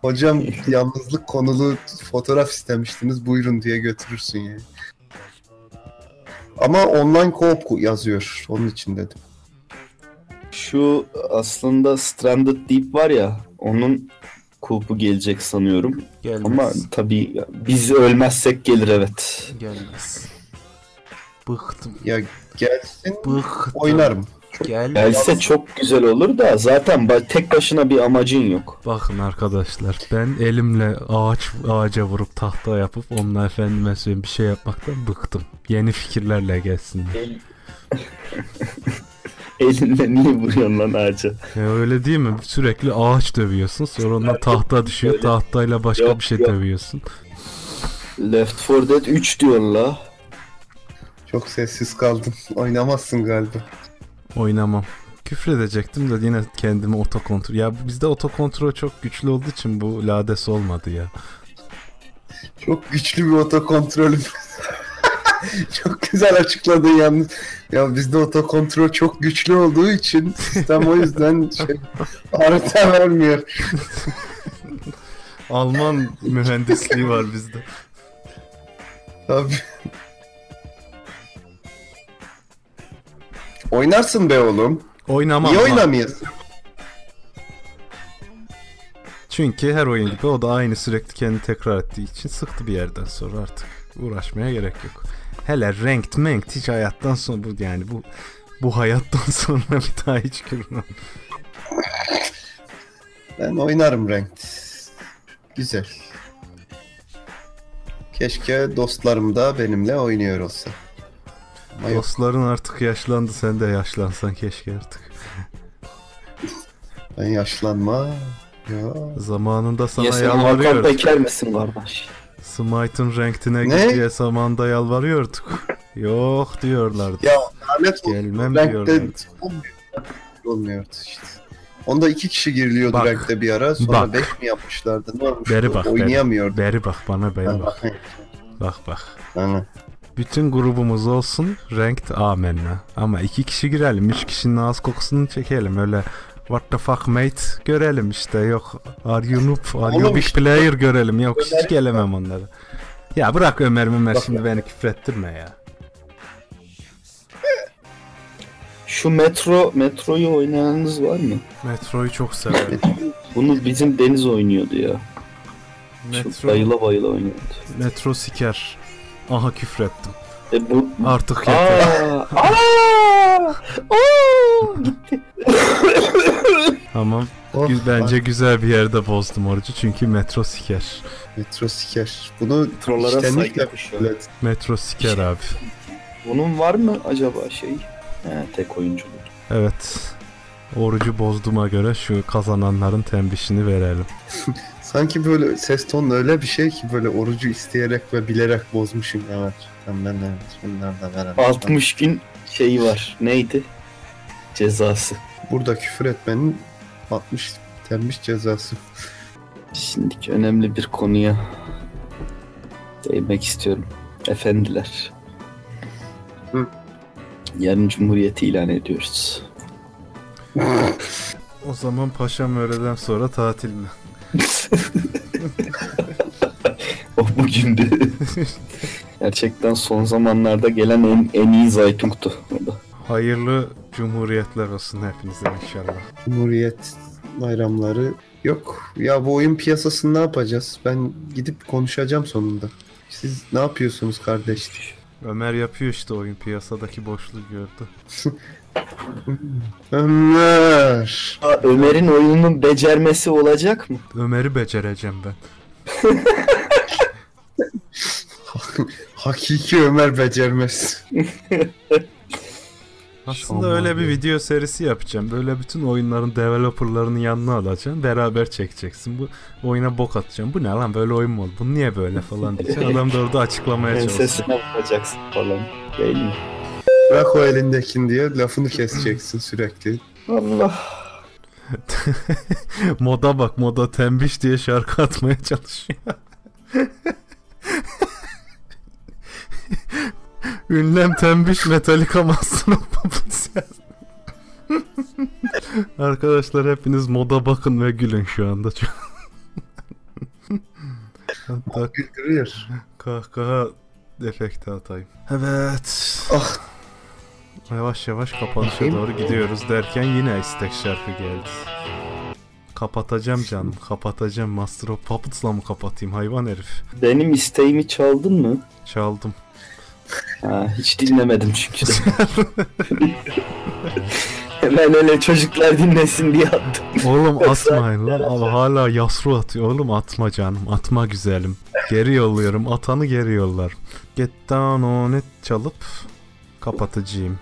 Hocam yalnızlık konulu fotoğraf istemiştiniz buyurun diye götürürsün yani. Ama online co-op yazıyor onun için dedim. Şu aslında Stranded Deep var ya onun kulpu gelecek sanıyorum. Gelmez. Ama tabii biz ölmezsek gelir evet. Gelmez. Bıktım. Ya gelsin Bıktım. oynarım. Gel. Gelse çok güzel olur da zaten tek başına bir amacın yok. Bakın arkadaşlar ben elimle ağaç ağaca vurup tahta yapıp onunla efendime söyleyeyim bir şey yapmaktan bıktım. Yeni fikirlerle gelsinler. <laughs> Elinle niye vuruyorsun lan ağaca? Ya öyle değil mi? Sürekli ağaç dövüyorsun sonra ondan tahta düşüyor. Öyle. Tahtayla başka Yok, bir şey yok. dövüyorsun. Left 4 Dead 3 diyor la. Çok sessiz kaldım. <laughs> Oynamazsın galiba. Oynamam. Küfür edecektim de yine kendimi otokontrol. Ya bizde otokontrol çok güçlü olduğu için bu lades olmadı ya. Çok güçlü bir otokontrolüm. <laughs> çok güzel açıkladın yalnız. Ya bizde otokontrol çok güçlü olduğu için sistem o yüzden şey, harita vermiyor. Alman mühendisliği var bizde. Tabii. Oynarsın be oğlum. Oynamam. Niye lan. oynamayasın? Çünkü her oyun gibi o da aynı sürekli kendini tekrar ettiği için sıktı bir yerden sonra artık. Uğraşmaya gerek yok. Hele ranked manked hiç hayattan sonra bu yani bu bu hayattan <laughs> sonra bir daha hiç görmem. Ben oynarım ranked. Güzel. Keşke dostlarım da benimle oynuyor olsa. Ama yok. Dostların artık yaşlandı sen de yaşlansan keşke artık. <laughs> Ben yaşlanma. Ya. Zamanında sana Ya sen Hakan yalvarıyorduk. Peker misin kardeş? Smite'ın ranked'ine Ne? git diye zamanında yalvarıyorduk. Yok diyorlardı. Ya lanet. Gelmem diyorlardı. olmuyor. Olmuyordu işte. Onda iki kişi giriliyordu Bak, rankte bir ara. Sonra bak. beş mi yapmışlardı? Ne olmuş? Beri bak, beri. Oynayamıyordu. Beri bak bana beri bak. bak. Bak bak. Bütün grubumuz olsun ranked amenna. Ama iki kişi girelim. Üç kişinin ağız kokusunu çekelim. Öyle what the fuck mate görelim işte. Yok are you noob, are you big player görelim. Yok hiç gelemem onları. Ya bırak Ömer Ömer şimdi beni küfrettirme ya. Şu metro metroyu oynayanınız var mı? Metroyu çok severim. Bunu bizim Deniz oynuyordu ya. Çok Metro, bayıla bayıla oynuyordu. metro siker. Aha küfrettim. E bu Artık yeter. Aa! Aa! Aa! Gitti. Tamam. Oh, Bence güzel bir yerde bozdum orucu çünkü metro siker. Metro siker. Bunu içtenlikle saygı koşuyor. kabul et. Metro siker abi. Bunun var mı acaba şey? He, tek oyunculuk. Evet. Orucu bozduğuma göre şu kazananların tembişini verelim. <laughs> Sanki böyle ses tonu öyle bir şey ki böyle orucu isteyerek ve bilerek bozmuşum. Evet. Tamam ben de şunları da veremem. 60 gün şeyi var. Neydi? Cezası. Burada küfür etmenin 60 tembih cezası. Şimdiki önemli bir konuya değinmek istiyorum. Efendiler. Hı. Yarın Cumhuriyeti ilan ediyoruz. O zaman paşam öğleden sonra tatil mi? O bugündü. Gerçekten son zamanlarda gelen en, en iyi Zaytung'tu. Hayırlı cumhuriyetler olsun hepinize inşallah. Cumhuriyet bayramları yok. Ya bu oyun piyasasını ne yapacağız? Ben gidip konuşacağım sonunda. Siz ne yapıyorsunuz kardeş? Ömer yapıyor işte oyun piyasadaki boşluğu gördü. <laughs> Ömer. Aa, Ömer'in oyunun becermesi olacak mı? Ömer'i becereceğim ben. <laughs> Hakiki Ömer becermez. <laughs> Aslında Şaman öyle bir ya. video serisi yapacağım. Böyle bütün oyunların developerlarını yanına alacağım. Beraber çekeceksin. Bu oyuna bok atacağım. Bu ne lan böyle oyun mu oldu? Bu niye böyle falan diyecek. Adam da orada açıklamaya çalışacak. Ensesine bakacaksın falan. Değil mi? Bırak o elindekini diye lafını keseceksin sürekli. Allah. <laughs> moda bak moda tembiş diye şarkı atmaya çalışıyor. <laughs> Ünlem tembiş Puppets ya. <laughs> Arkadaşlar hepiniz moda bakın ve gülün şu anda. Hatta Güldürüyor. kahkaha efekti atayım. Evet. Ah. Yavaş yavaş kapanışa doğru gidiyoruz derken yine istek şarkı geldi. Kapatacağım canım, kapatacağım. Master of Puppets'la mı kapatayım hayvan herif? Benim isteğimi çaldın mı? Çaldım. Ha, hiç dinlemedim çünkü. Hemen öyle çocuklar dinlesin diye attım. Oğlum atmayın lan. Abi hala yasru atıyor. Oğlum atma canım. Atma güzelim. Geri yolluyorum. Atanı geri yollar. Get down on it çalıp kapatıcıyım.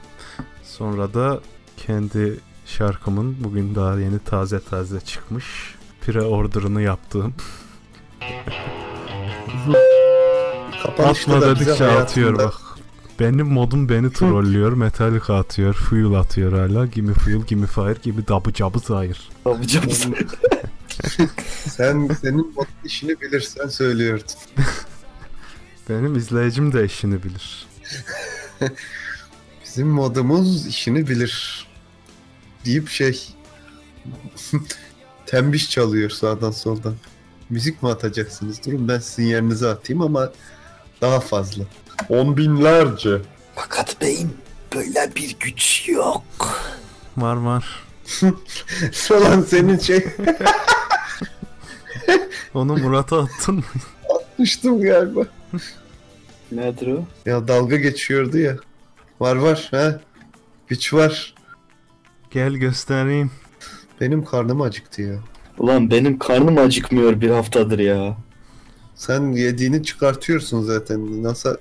Sonra da kendi şarkımın bugün daha yeni taze taze çıkmış pre-order'ını yaptığım. Atma dedikçe atıyor bak. Benim modum beni trollüyor. Metallica atıyor. Fuel atıyor hala. Gimme fuel, gimme fire, gibi dabı cabı hayır. Yapacağız. <laughs> Sen senin mod işini bilirsen söylüyordun. Benim izleyicim de işini bilir. <laughs> Bizim modumuz işini bilir. Deyip şey <laughs> tembih çalıyor sağdan soldan. Müzik mi atacaksınız? Durun ben sizin yerinize atayım ama daha fazla. On binlerce. Fakat beyim böyle bir güç yok. Var var. <laughs> Falan senin şey <laughs> Onu Murat'a attın mı? atmıştım galiba. Nedir o? Ya dalga geçiyordu ya. Var var ha. Güç var. Gel göstereyim. Benim karnım acıktı ya. Ulan benim karnım acıkmıyor bir haftadır ya. Sen yediğini çıkartıyorsun zaten. Nasıl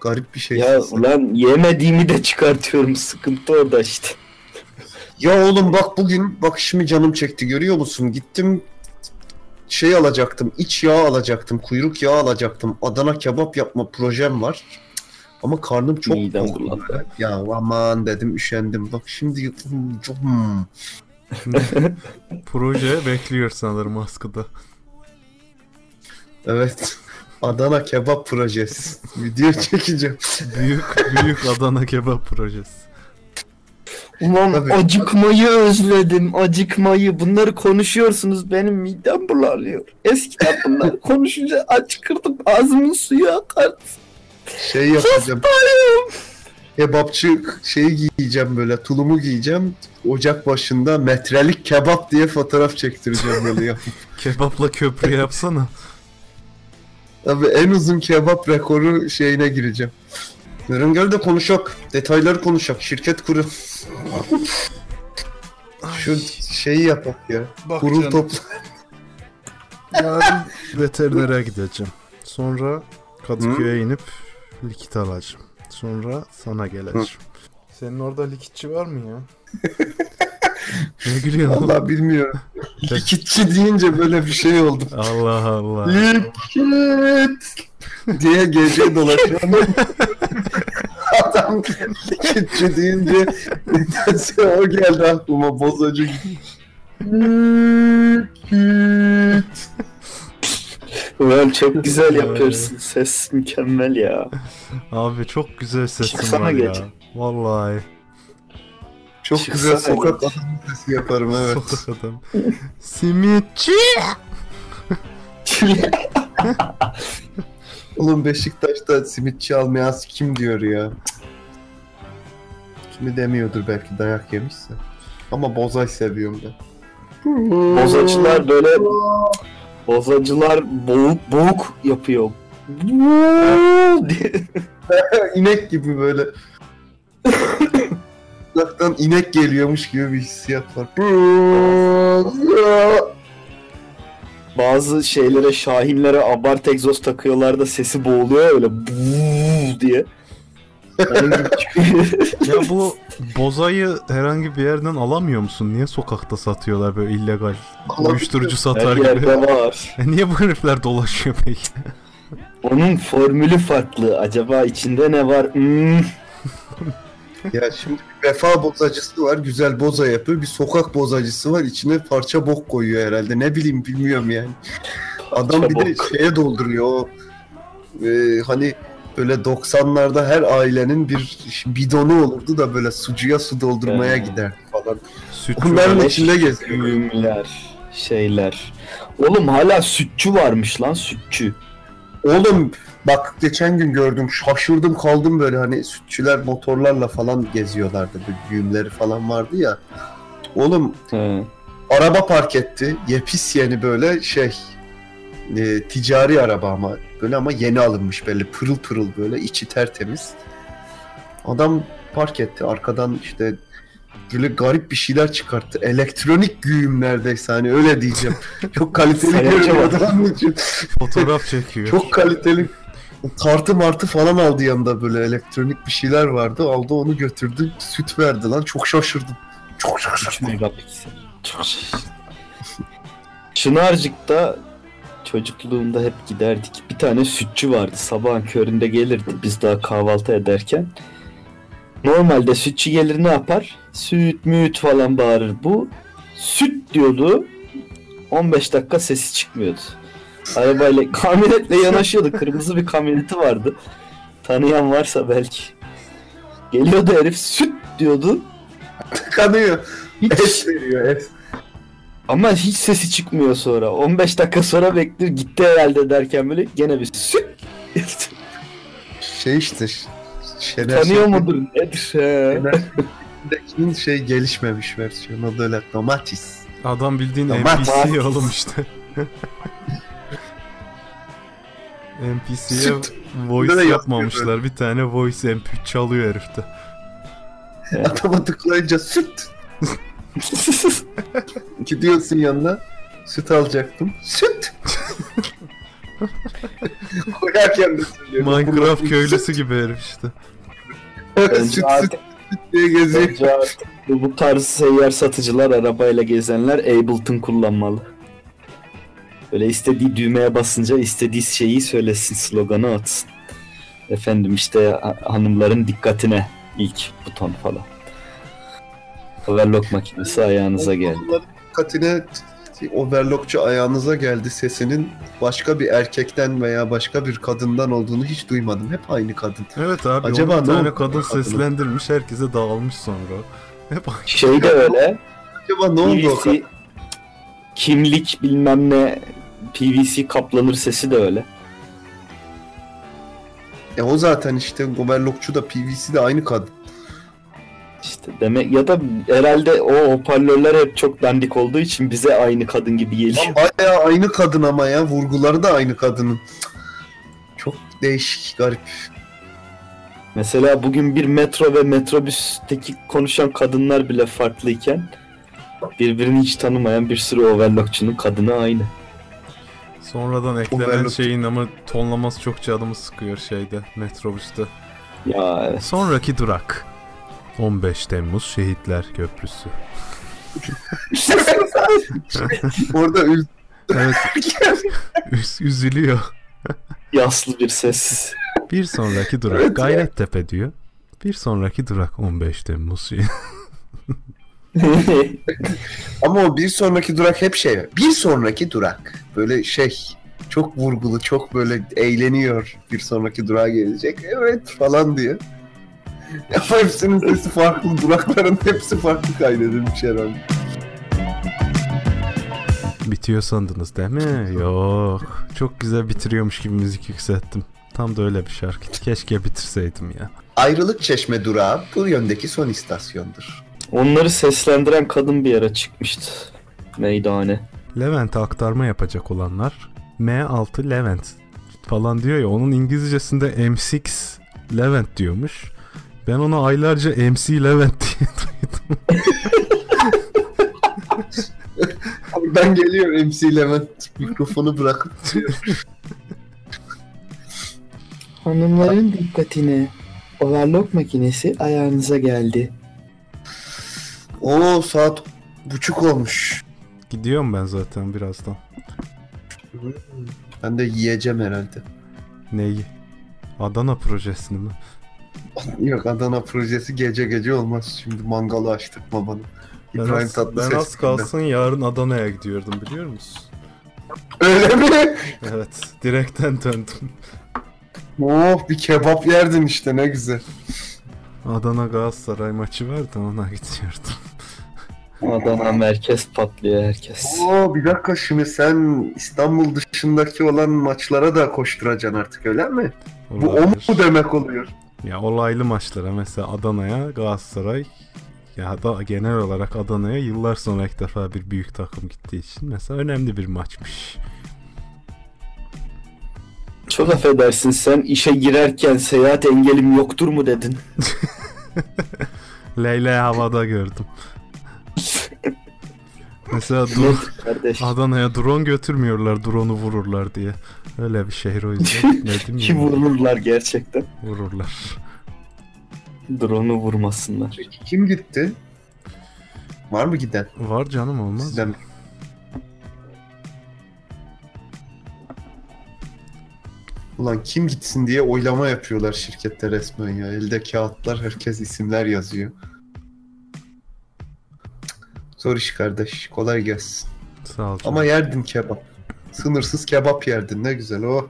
garip bir şey. Ya ulan yemediğimi de çıkartıyorum. Sıkıntı orada işte. Ya oğlum bak bugün bak şimdi canım çekti görüyor musun? Gittim şey alacaktım. iç yağ alacaktım. Kuyruk yağı alacaktım. Adana kebap yapma projem var. Ama karnım çok Midem bulandı. Ya aman dedim üşendim. Bak şimdi Hmm. <laughs> Proje bekliyor sanırım askıda. evet. Adana kebap projesi. Video çekeceğim. Büyük büyük Adana kebap projesi. Ulan Tabii. acıkmayı özledim, acıkmayı. Bunları konuşuyorsunuz, benim midem bulanıyor. Eskiden bunlar konuşunca acıkırdım, ağzımın suyu akardı. Şey yapacağım. Kebapçı şeyi giyeceğim böyle tulumu giyeceğim. Ocak başında metrelik kebap diye fotoğraf çektireceğim böyle ya. <laughs> Kebapla köprü yapsana. Abi en uzun kebap rekoru şeyine gireceğim. Yarın gel de konuşak. Detayları konuşak. Şirket kuru. Şu şeyi yapak ya. Bak Kurul canım. topla. Yarın veterinere gideceğim. Sonra Kadıköy'e inip likit alacağım. Sonra sana geleceğim. Senin orada likitçi var mı ya? <laughs> ne gülüyorsun? oğlum? Vallahi bilmiyorum. Likitçi deyince böyle bir şey oldu. Allah Allah. Likit diye gece dolaşıyor. Adam likitçi deyince nedense o geldi aklıma bozacı. Likit. Ulan çok <laughs> güzel yapıyorsun, ses mükemmel ya. Abi çok güzel sesin Çıksana var ya. gece. Vallahi. Çok Çıksana güzel sokak adamı sesi yaparım evet. <laughs> Sokak adam. Simitçi. <laughs> Oğlum Beşiktaş'ta simitçi almayan kim diyor ya? Kimi demiyordur belki dayak yemişse. Ama bozay seviyorum ben. Bozacılar böyle bozacılar boğuk boğuk yapıyor. <laughs> inek gibi böyle. Uzaktan inek geliyormuş gibi bir hissiyat var. Bazı şeylere, şahinlere abart egzoz takıyorlar da sesi boğuluyor öyle diye. <laughs> Ya bu bozayı herhangi bir yerden alamıyor musun? Niye sokakta satıyorlar böyle illegal? Uyuşturucu satar Her gibi. var. E niye bu herifler dolaşıyor peki? Onun formülü farklı. Acaba içinde ne var? Hmm. Ya şimdi bir vefa bozacısı var, güzel boza yapıyor. Bir sokak bozacısı var, içine parça bok koyuyor herhalde. Ne bileyim bilmiyorum yani. Adam bir de bok. şeye dolduruyor o e, hani böyle 90'larda her ailenin bir bidonu olurdu da böyle sucuya su doldurmaya Evet. giderdi falan. Sütçü Onların içinde geziyor. Güğümler, şeyler. Oğlum hala sütçü varmış lan sütçü. Oğlum bak geçen gün gördüm şaşırdım kaldım böyle hani sütçüler motorlarla falan geziyorlardı. Böyle düğümleri falan vardı ya. Oğlum He. araba park etti. Yepis yeni böyle şey e, ticari araba ama böyle ama yeni alınmış böyle pırıl pırıl böyle içi tertemiz. Adam park etti arkadan işte böyle garip bir şeyler çıkarttı. Elektronik güğüm neredeyse hani öyle diyeceğim. <laughs> Çok kaliteli görünüyor var. adamın için. Fotoğraf çekiyor. Çok kaliteli. Kartı martı falan aldı yanında böyle elektronik bir şeyler vardı. Aldı onu götürdü. Süt verdi lan. Çok şaşırdım. Çok 3 şaşırdım. Çok şaşırdım. Çınarcık'ta çocukluğumda hep giderdik. Bir tane sütçü vardı. Sabahın köründe gelirdi biz daha kahvaltı ederken. Normalde sütçü gelir ne yapar? Süt müt falan bağırır. Bu süt diyordu. 15 dakika sesi çıkmıyordu. Arabayla <laughs> kamyonetle yanaşıyordu. Kırmızı bir kamyoneti vardı. Tanıyan varsa belki. Geliyordu herif süt diyordu. Kanıyor. Hiç Es veriyor es. Ama hiç sesi çıkmıyor sonra. 15 dakika sonra bekliyor gitti herhalde derken böyle gene bir süt. Şey işte. Şener Tanıyor mudur? Nedir? He. Şener Şef'in şey gelişmemiş versiyonu. O da öyle domates. Adam bildiğin Tamam. NPC oğlum işte. <laughs> NPC'ye Süt. voice Böyle yapmamışlar. Bir tane voice MP çalıyor herifte. Adama tıklayınca süt. <laughs> <laughs> Gidiyorsun yanına. Süt alacaktım. Süt. <laughs> Koyarken de söylüyor. Minecraft Süt, köylüsü gibi herif işte. Süt süt artık, diye geziyor. artık bu, bu tarz seyyar satıcılar arabayla gezenler Ableton kullanmalı. Böyle istediği düğmeye basınca istediği şeyi söylesin, sloganı atsın. Efendim işte ha- hanımların dikkatine ilk buton falan. Overlock makinesi ayağınıza geldi. Dikkatine overlockçu ayağınıza geldi sesinin başka bir erkekten veya başka bir kadından olduğunu hiç duymadım. Hep aynı kadın. Evet abi Acaba ne tane kadın seslendirmiş herkese dağılmış sonra. Hep aynı. Şey de öyle. Acaba ne oldu o kadın? PVC kimlik bilmem ne PVC kaplanır sesi de öyle. E o zaten işte overlockçu da PVC de aynı kadın. İşte demek ya da herhalde o hoparlörler hep çok dandik olduğu için bize aynı kadın gibi geliyor. Lan bayağı aynı kadın ama ya. Vurguları da aynı kadının. Çok değişik, garip. Mesela bugün bir metro ve metrobüsteki konuşan kadınlar bile farklıyken birbirini hiç tanımayan bir sürü overlockçunun kadını aynı. Sonradan eklenen Overlock. şeyin ama tonlaması çok canımı sıkıyor şeyde metrobüste. Ya evet. Sonraki durak. 15 Temmuz Şehitler Köprüsü. <laughs> Orada ül... Evet <laughs> üz- üzülüyor. Yaslı bir ses. Bir sonraki durak Evet ya. Gayrettepe diyor. Bir sonraki durak 15 Temmuz. <laughs> Ama o bir sonraki durak hep şey. Bir sonraki durak. Böyle şey. Çok vurgulu, çok böyle eğleniyor. Bir sonraki durağa gelecek. Evet falan diye. <laughs> Ama hepsinin sesi farklı. Durakların hepsi farklı kaydedilmiş herhalde. Bitiyor sandınız değil mi? Yok. Çok güzel bitiriyormuş gibi müzik yükselttim. Tam da öyle bir şarkı. Keşke bitirseydim ya. Ayrılık Çeşme durağı bu yöndeki son istasyondur. Onları seslendiren kadın bir yere çıkmıştı. Meydane. Levent'e aktarma yapacak olanlar M6 Levent falan diyor ya onun İngilizcesinde M6 Levent diyormuş. Ben ona aylarca MC Levent diye <laughs> duydum. Abi ben geliyorum MC Levent mikrofonu bırakıp Hanımların dikkatine. Overlock makinesi ayağınıza geldi. Oo saat buçuk olmuş. Gidiyorum ben zaten birazdan. Ben de yiyeceğim herhalde. Neyi? Adana projesini mi? Yok Adana projesi gece gece olmaz. Şimdi mangalı açtık babanı. Ben İbrahim az, Tatlıses. ben az kalsın yarın Adana'ya gidiyordum biliyor musun? Öyle mi? Evet, direkten döndüm. Oh bir kebap yerdin işte ne güzel. Adana Galatasaray maçı vardı ona <laughs> gidiyordum. Adana merkez patlıyor herkes. Oo bir dakika şimdi sen İstanbul dışındaki olan maçlara da koşturacaksın artık öyle mi? Bu o mu Olabilir. demek oluyor? Ya olaylı maçlara mesela Adana'ya Galatasaray ya da genel olarak Adana'ya yıllar sonra ilk defa bir büyük takım gittiği için mesela önemli bir maçmış. Çok affedersin sen işe girerken seyahat engelim yoktur mu dedin? <laughs> Leyla havada gördüm. Mesela dur, kardeş. Adana'ya drone götürmüyorlar drone'u vururlar diye. Öyle bir şehir o yüzden <laughs> gitmedim Ki vururlar gerçekten. Vururlar. Drone'u vurmasınlar. Peki kim gitti? Var mı giden? Var canım olmaz. mı? Sizden. Ulan kim gitsin diye oylama yapıyorlar şirkette resmen ya. Elde kağıtlar herkes isimler yazıyor. Zor iş kardeş. Kolay gelsin. Sağ ol. canım. Ama yerdin kebap. Sınırsız kebap yerdin. Ne güzel o.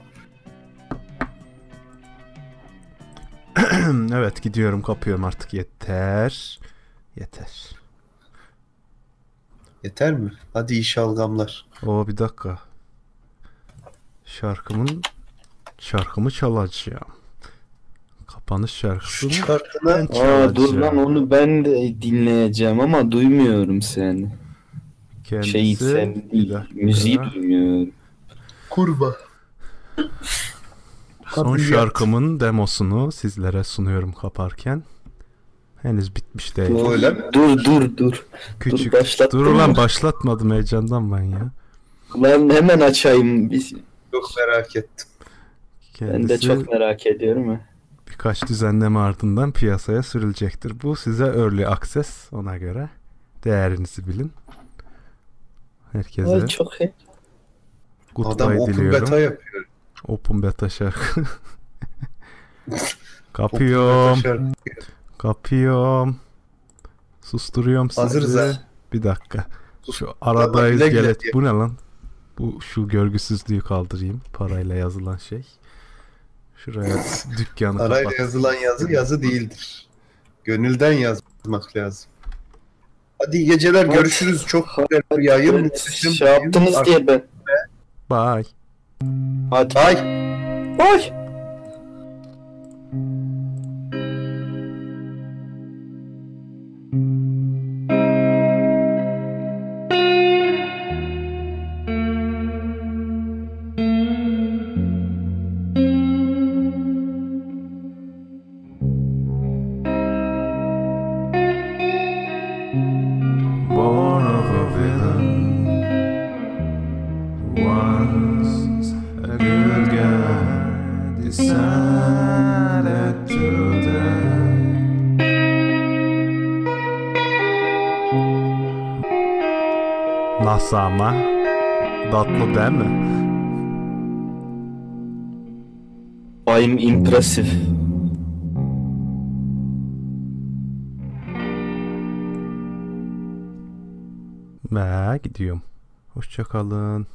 <clears throat> evet gidiyorum kapıyorum artık yeter. Yeter. Yeter mi? Hadi iyi şalgamlar. O bir dakika. Şarkımın şarkımı çalacağım. Kapanış Şu şarkısını şarkına ben Aa dur lan onu ben de dinleyeceğim ama duymuyorum seni. Kendisi Şey sen değil, müziği duymuyorum. kurba. Son şarkımın demosunu sizlere sunuyorum kaparken. Henüz bitmiş değil. Mi? Dur dur dur. Küçük. başlattın Dur lan başlatmadım heyecandan ben ya. Lan hemen açayım. Biz- Çok merak ettim. Kendisi Ben de çok merak ediyorum ha. Birkaç düzenleme ardından piyasaya sürülecektir. Bu size early access ona göre. Değerinizi bilin. Herkese Ay, çok iyi. goodbye Adam open diliyorum. beta yapıyor. Open beta şarkı. <laughs> Kapıyorum. beta. Kapıyorum. Susturuyorum sizi. Hazırız ha. Bir dakika. Şu arada Vallahi güle güle iskelet. diye. Bu ne lan? Bu şu görgüsüzlüğü kaldırayım. Parayla yazılan şey. Şuraya <laughs> dükkanı Arayla kapat. yazılan yazı yazı değildir. Gönülden yazmak lazım. Hadi iyi geceler görüşürüz. Çok güzel bir yayın. muhteşem bir Şey yaptınız diye ben. Bye. Hadi. Ay. Ay. Değil mi? I'm impressive. Ve gidiyorum. Hoşçakalın.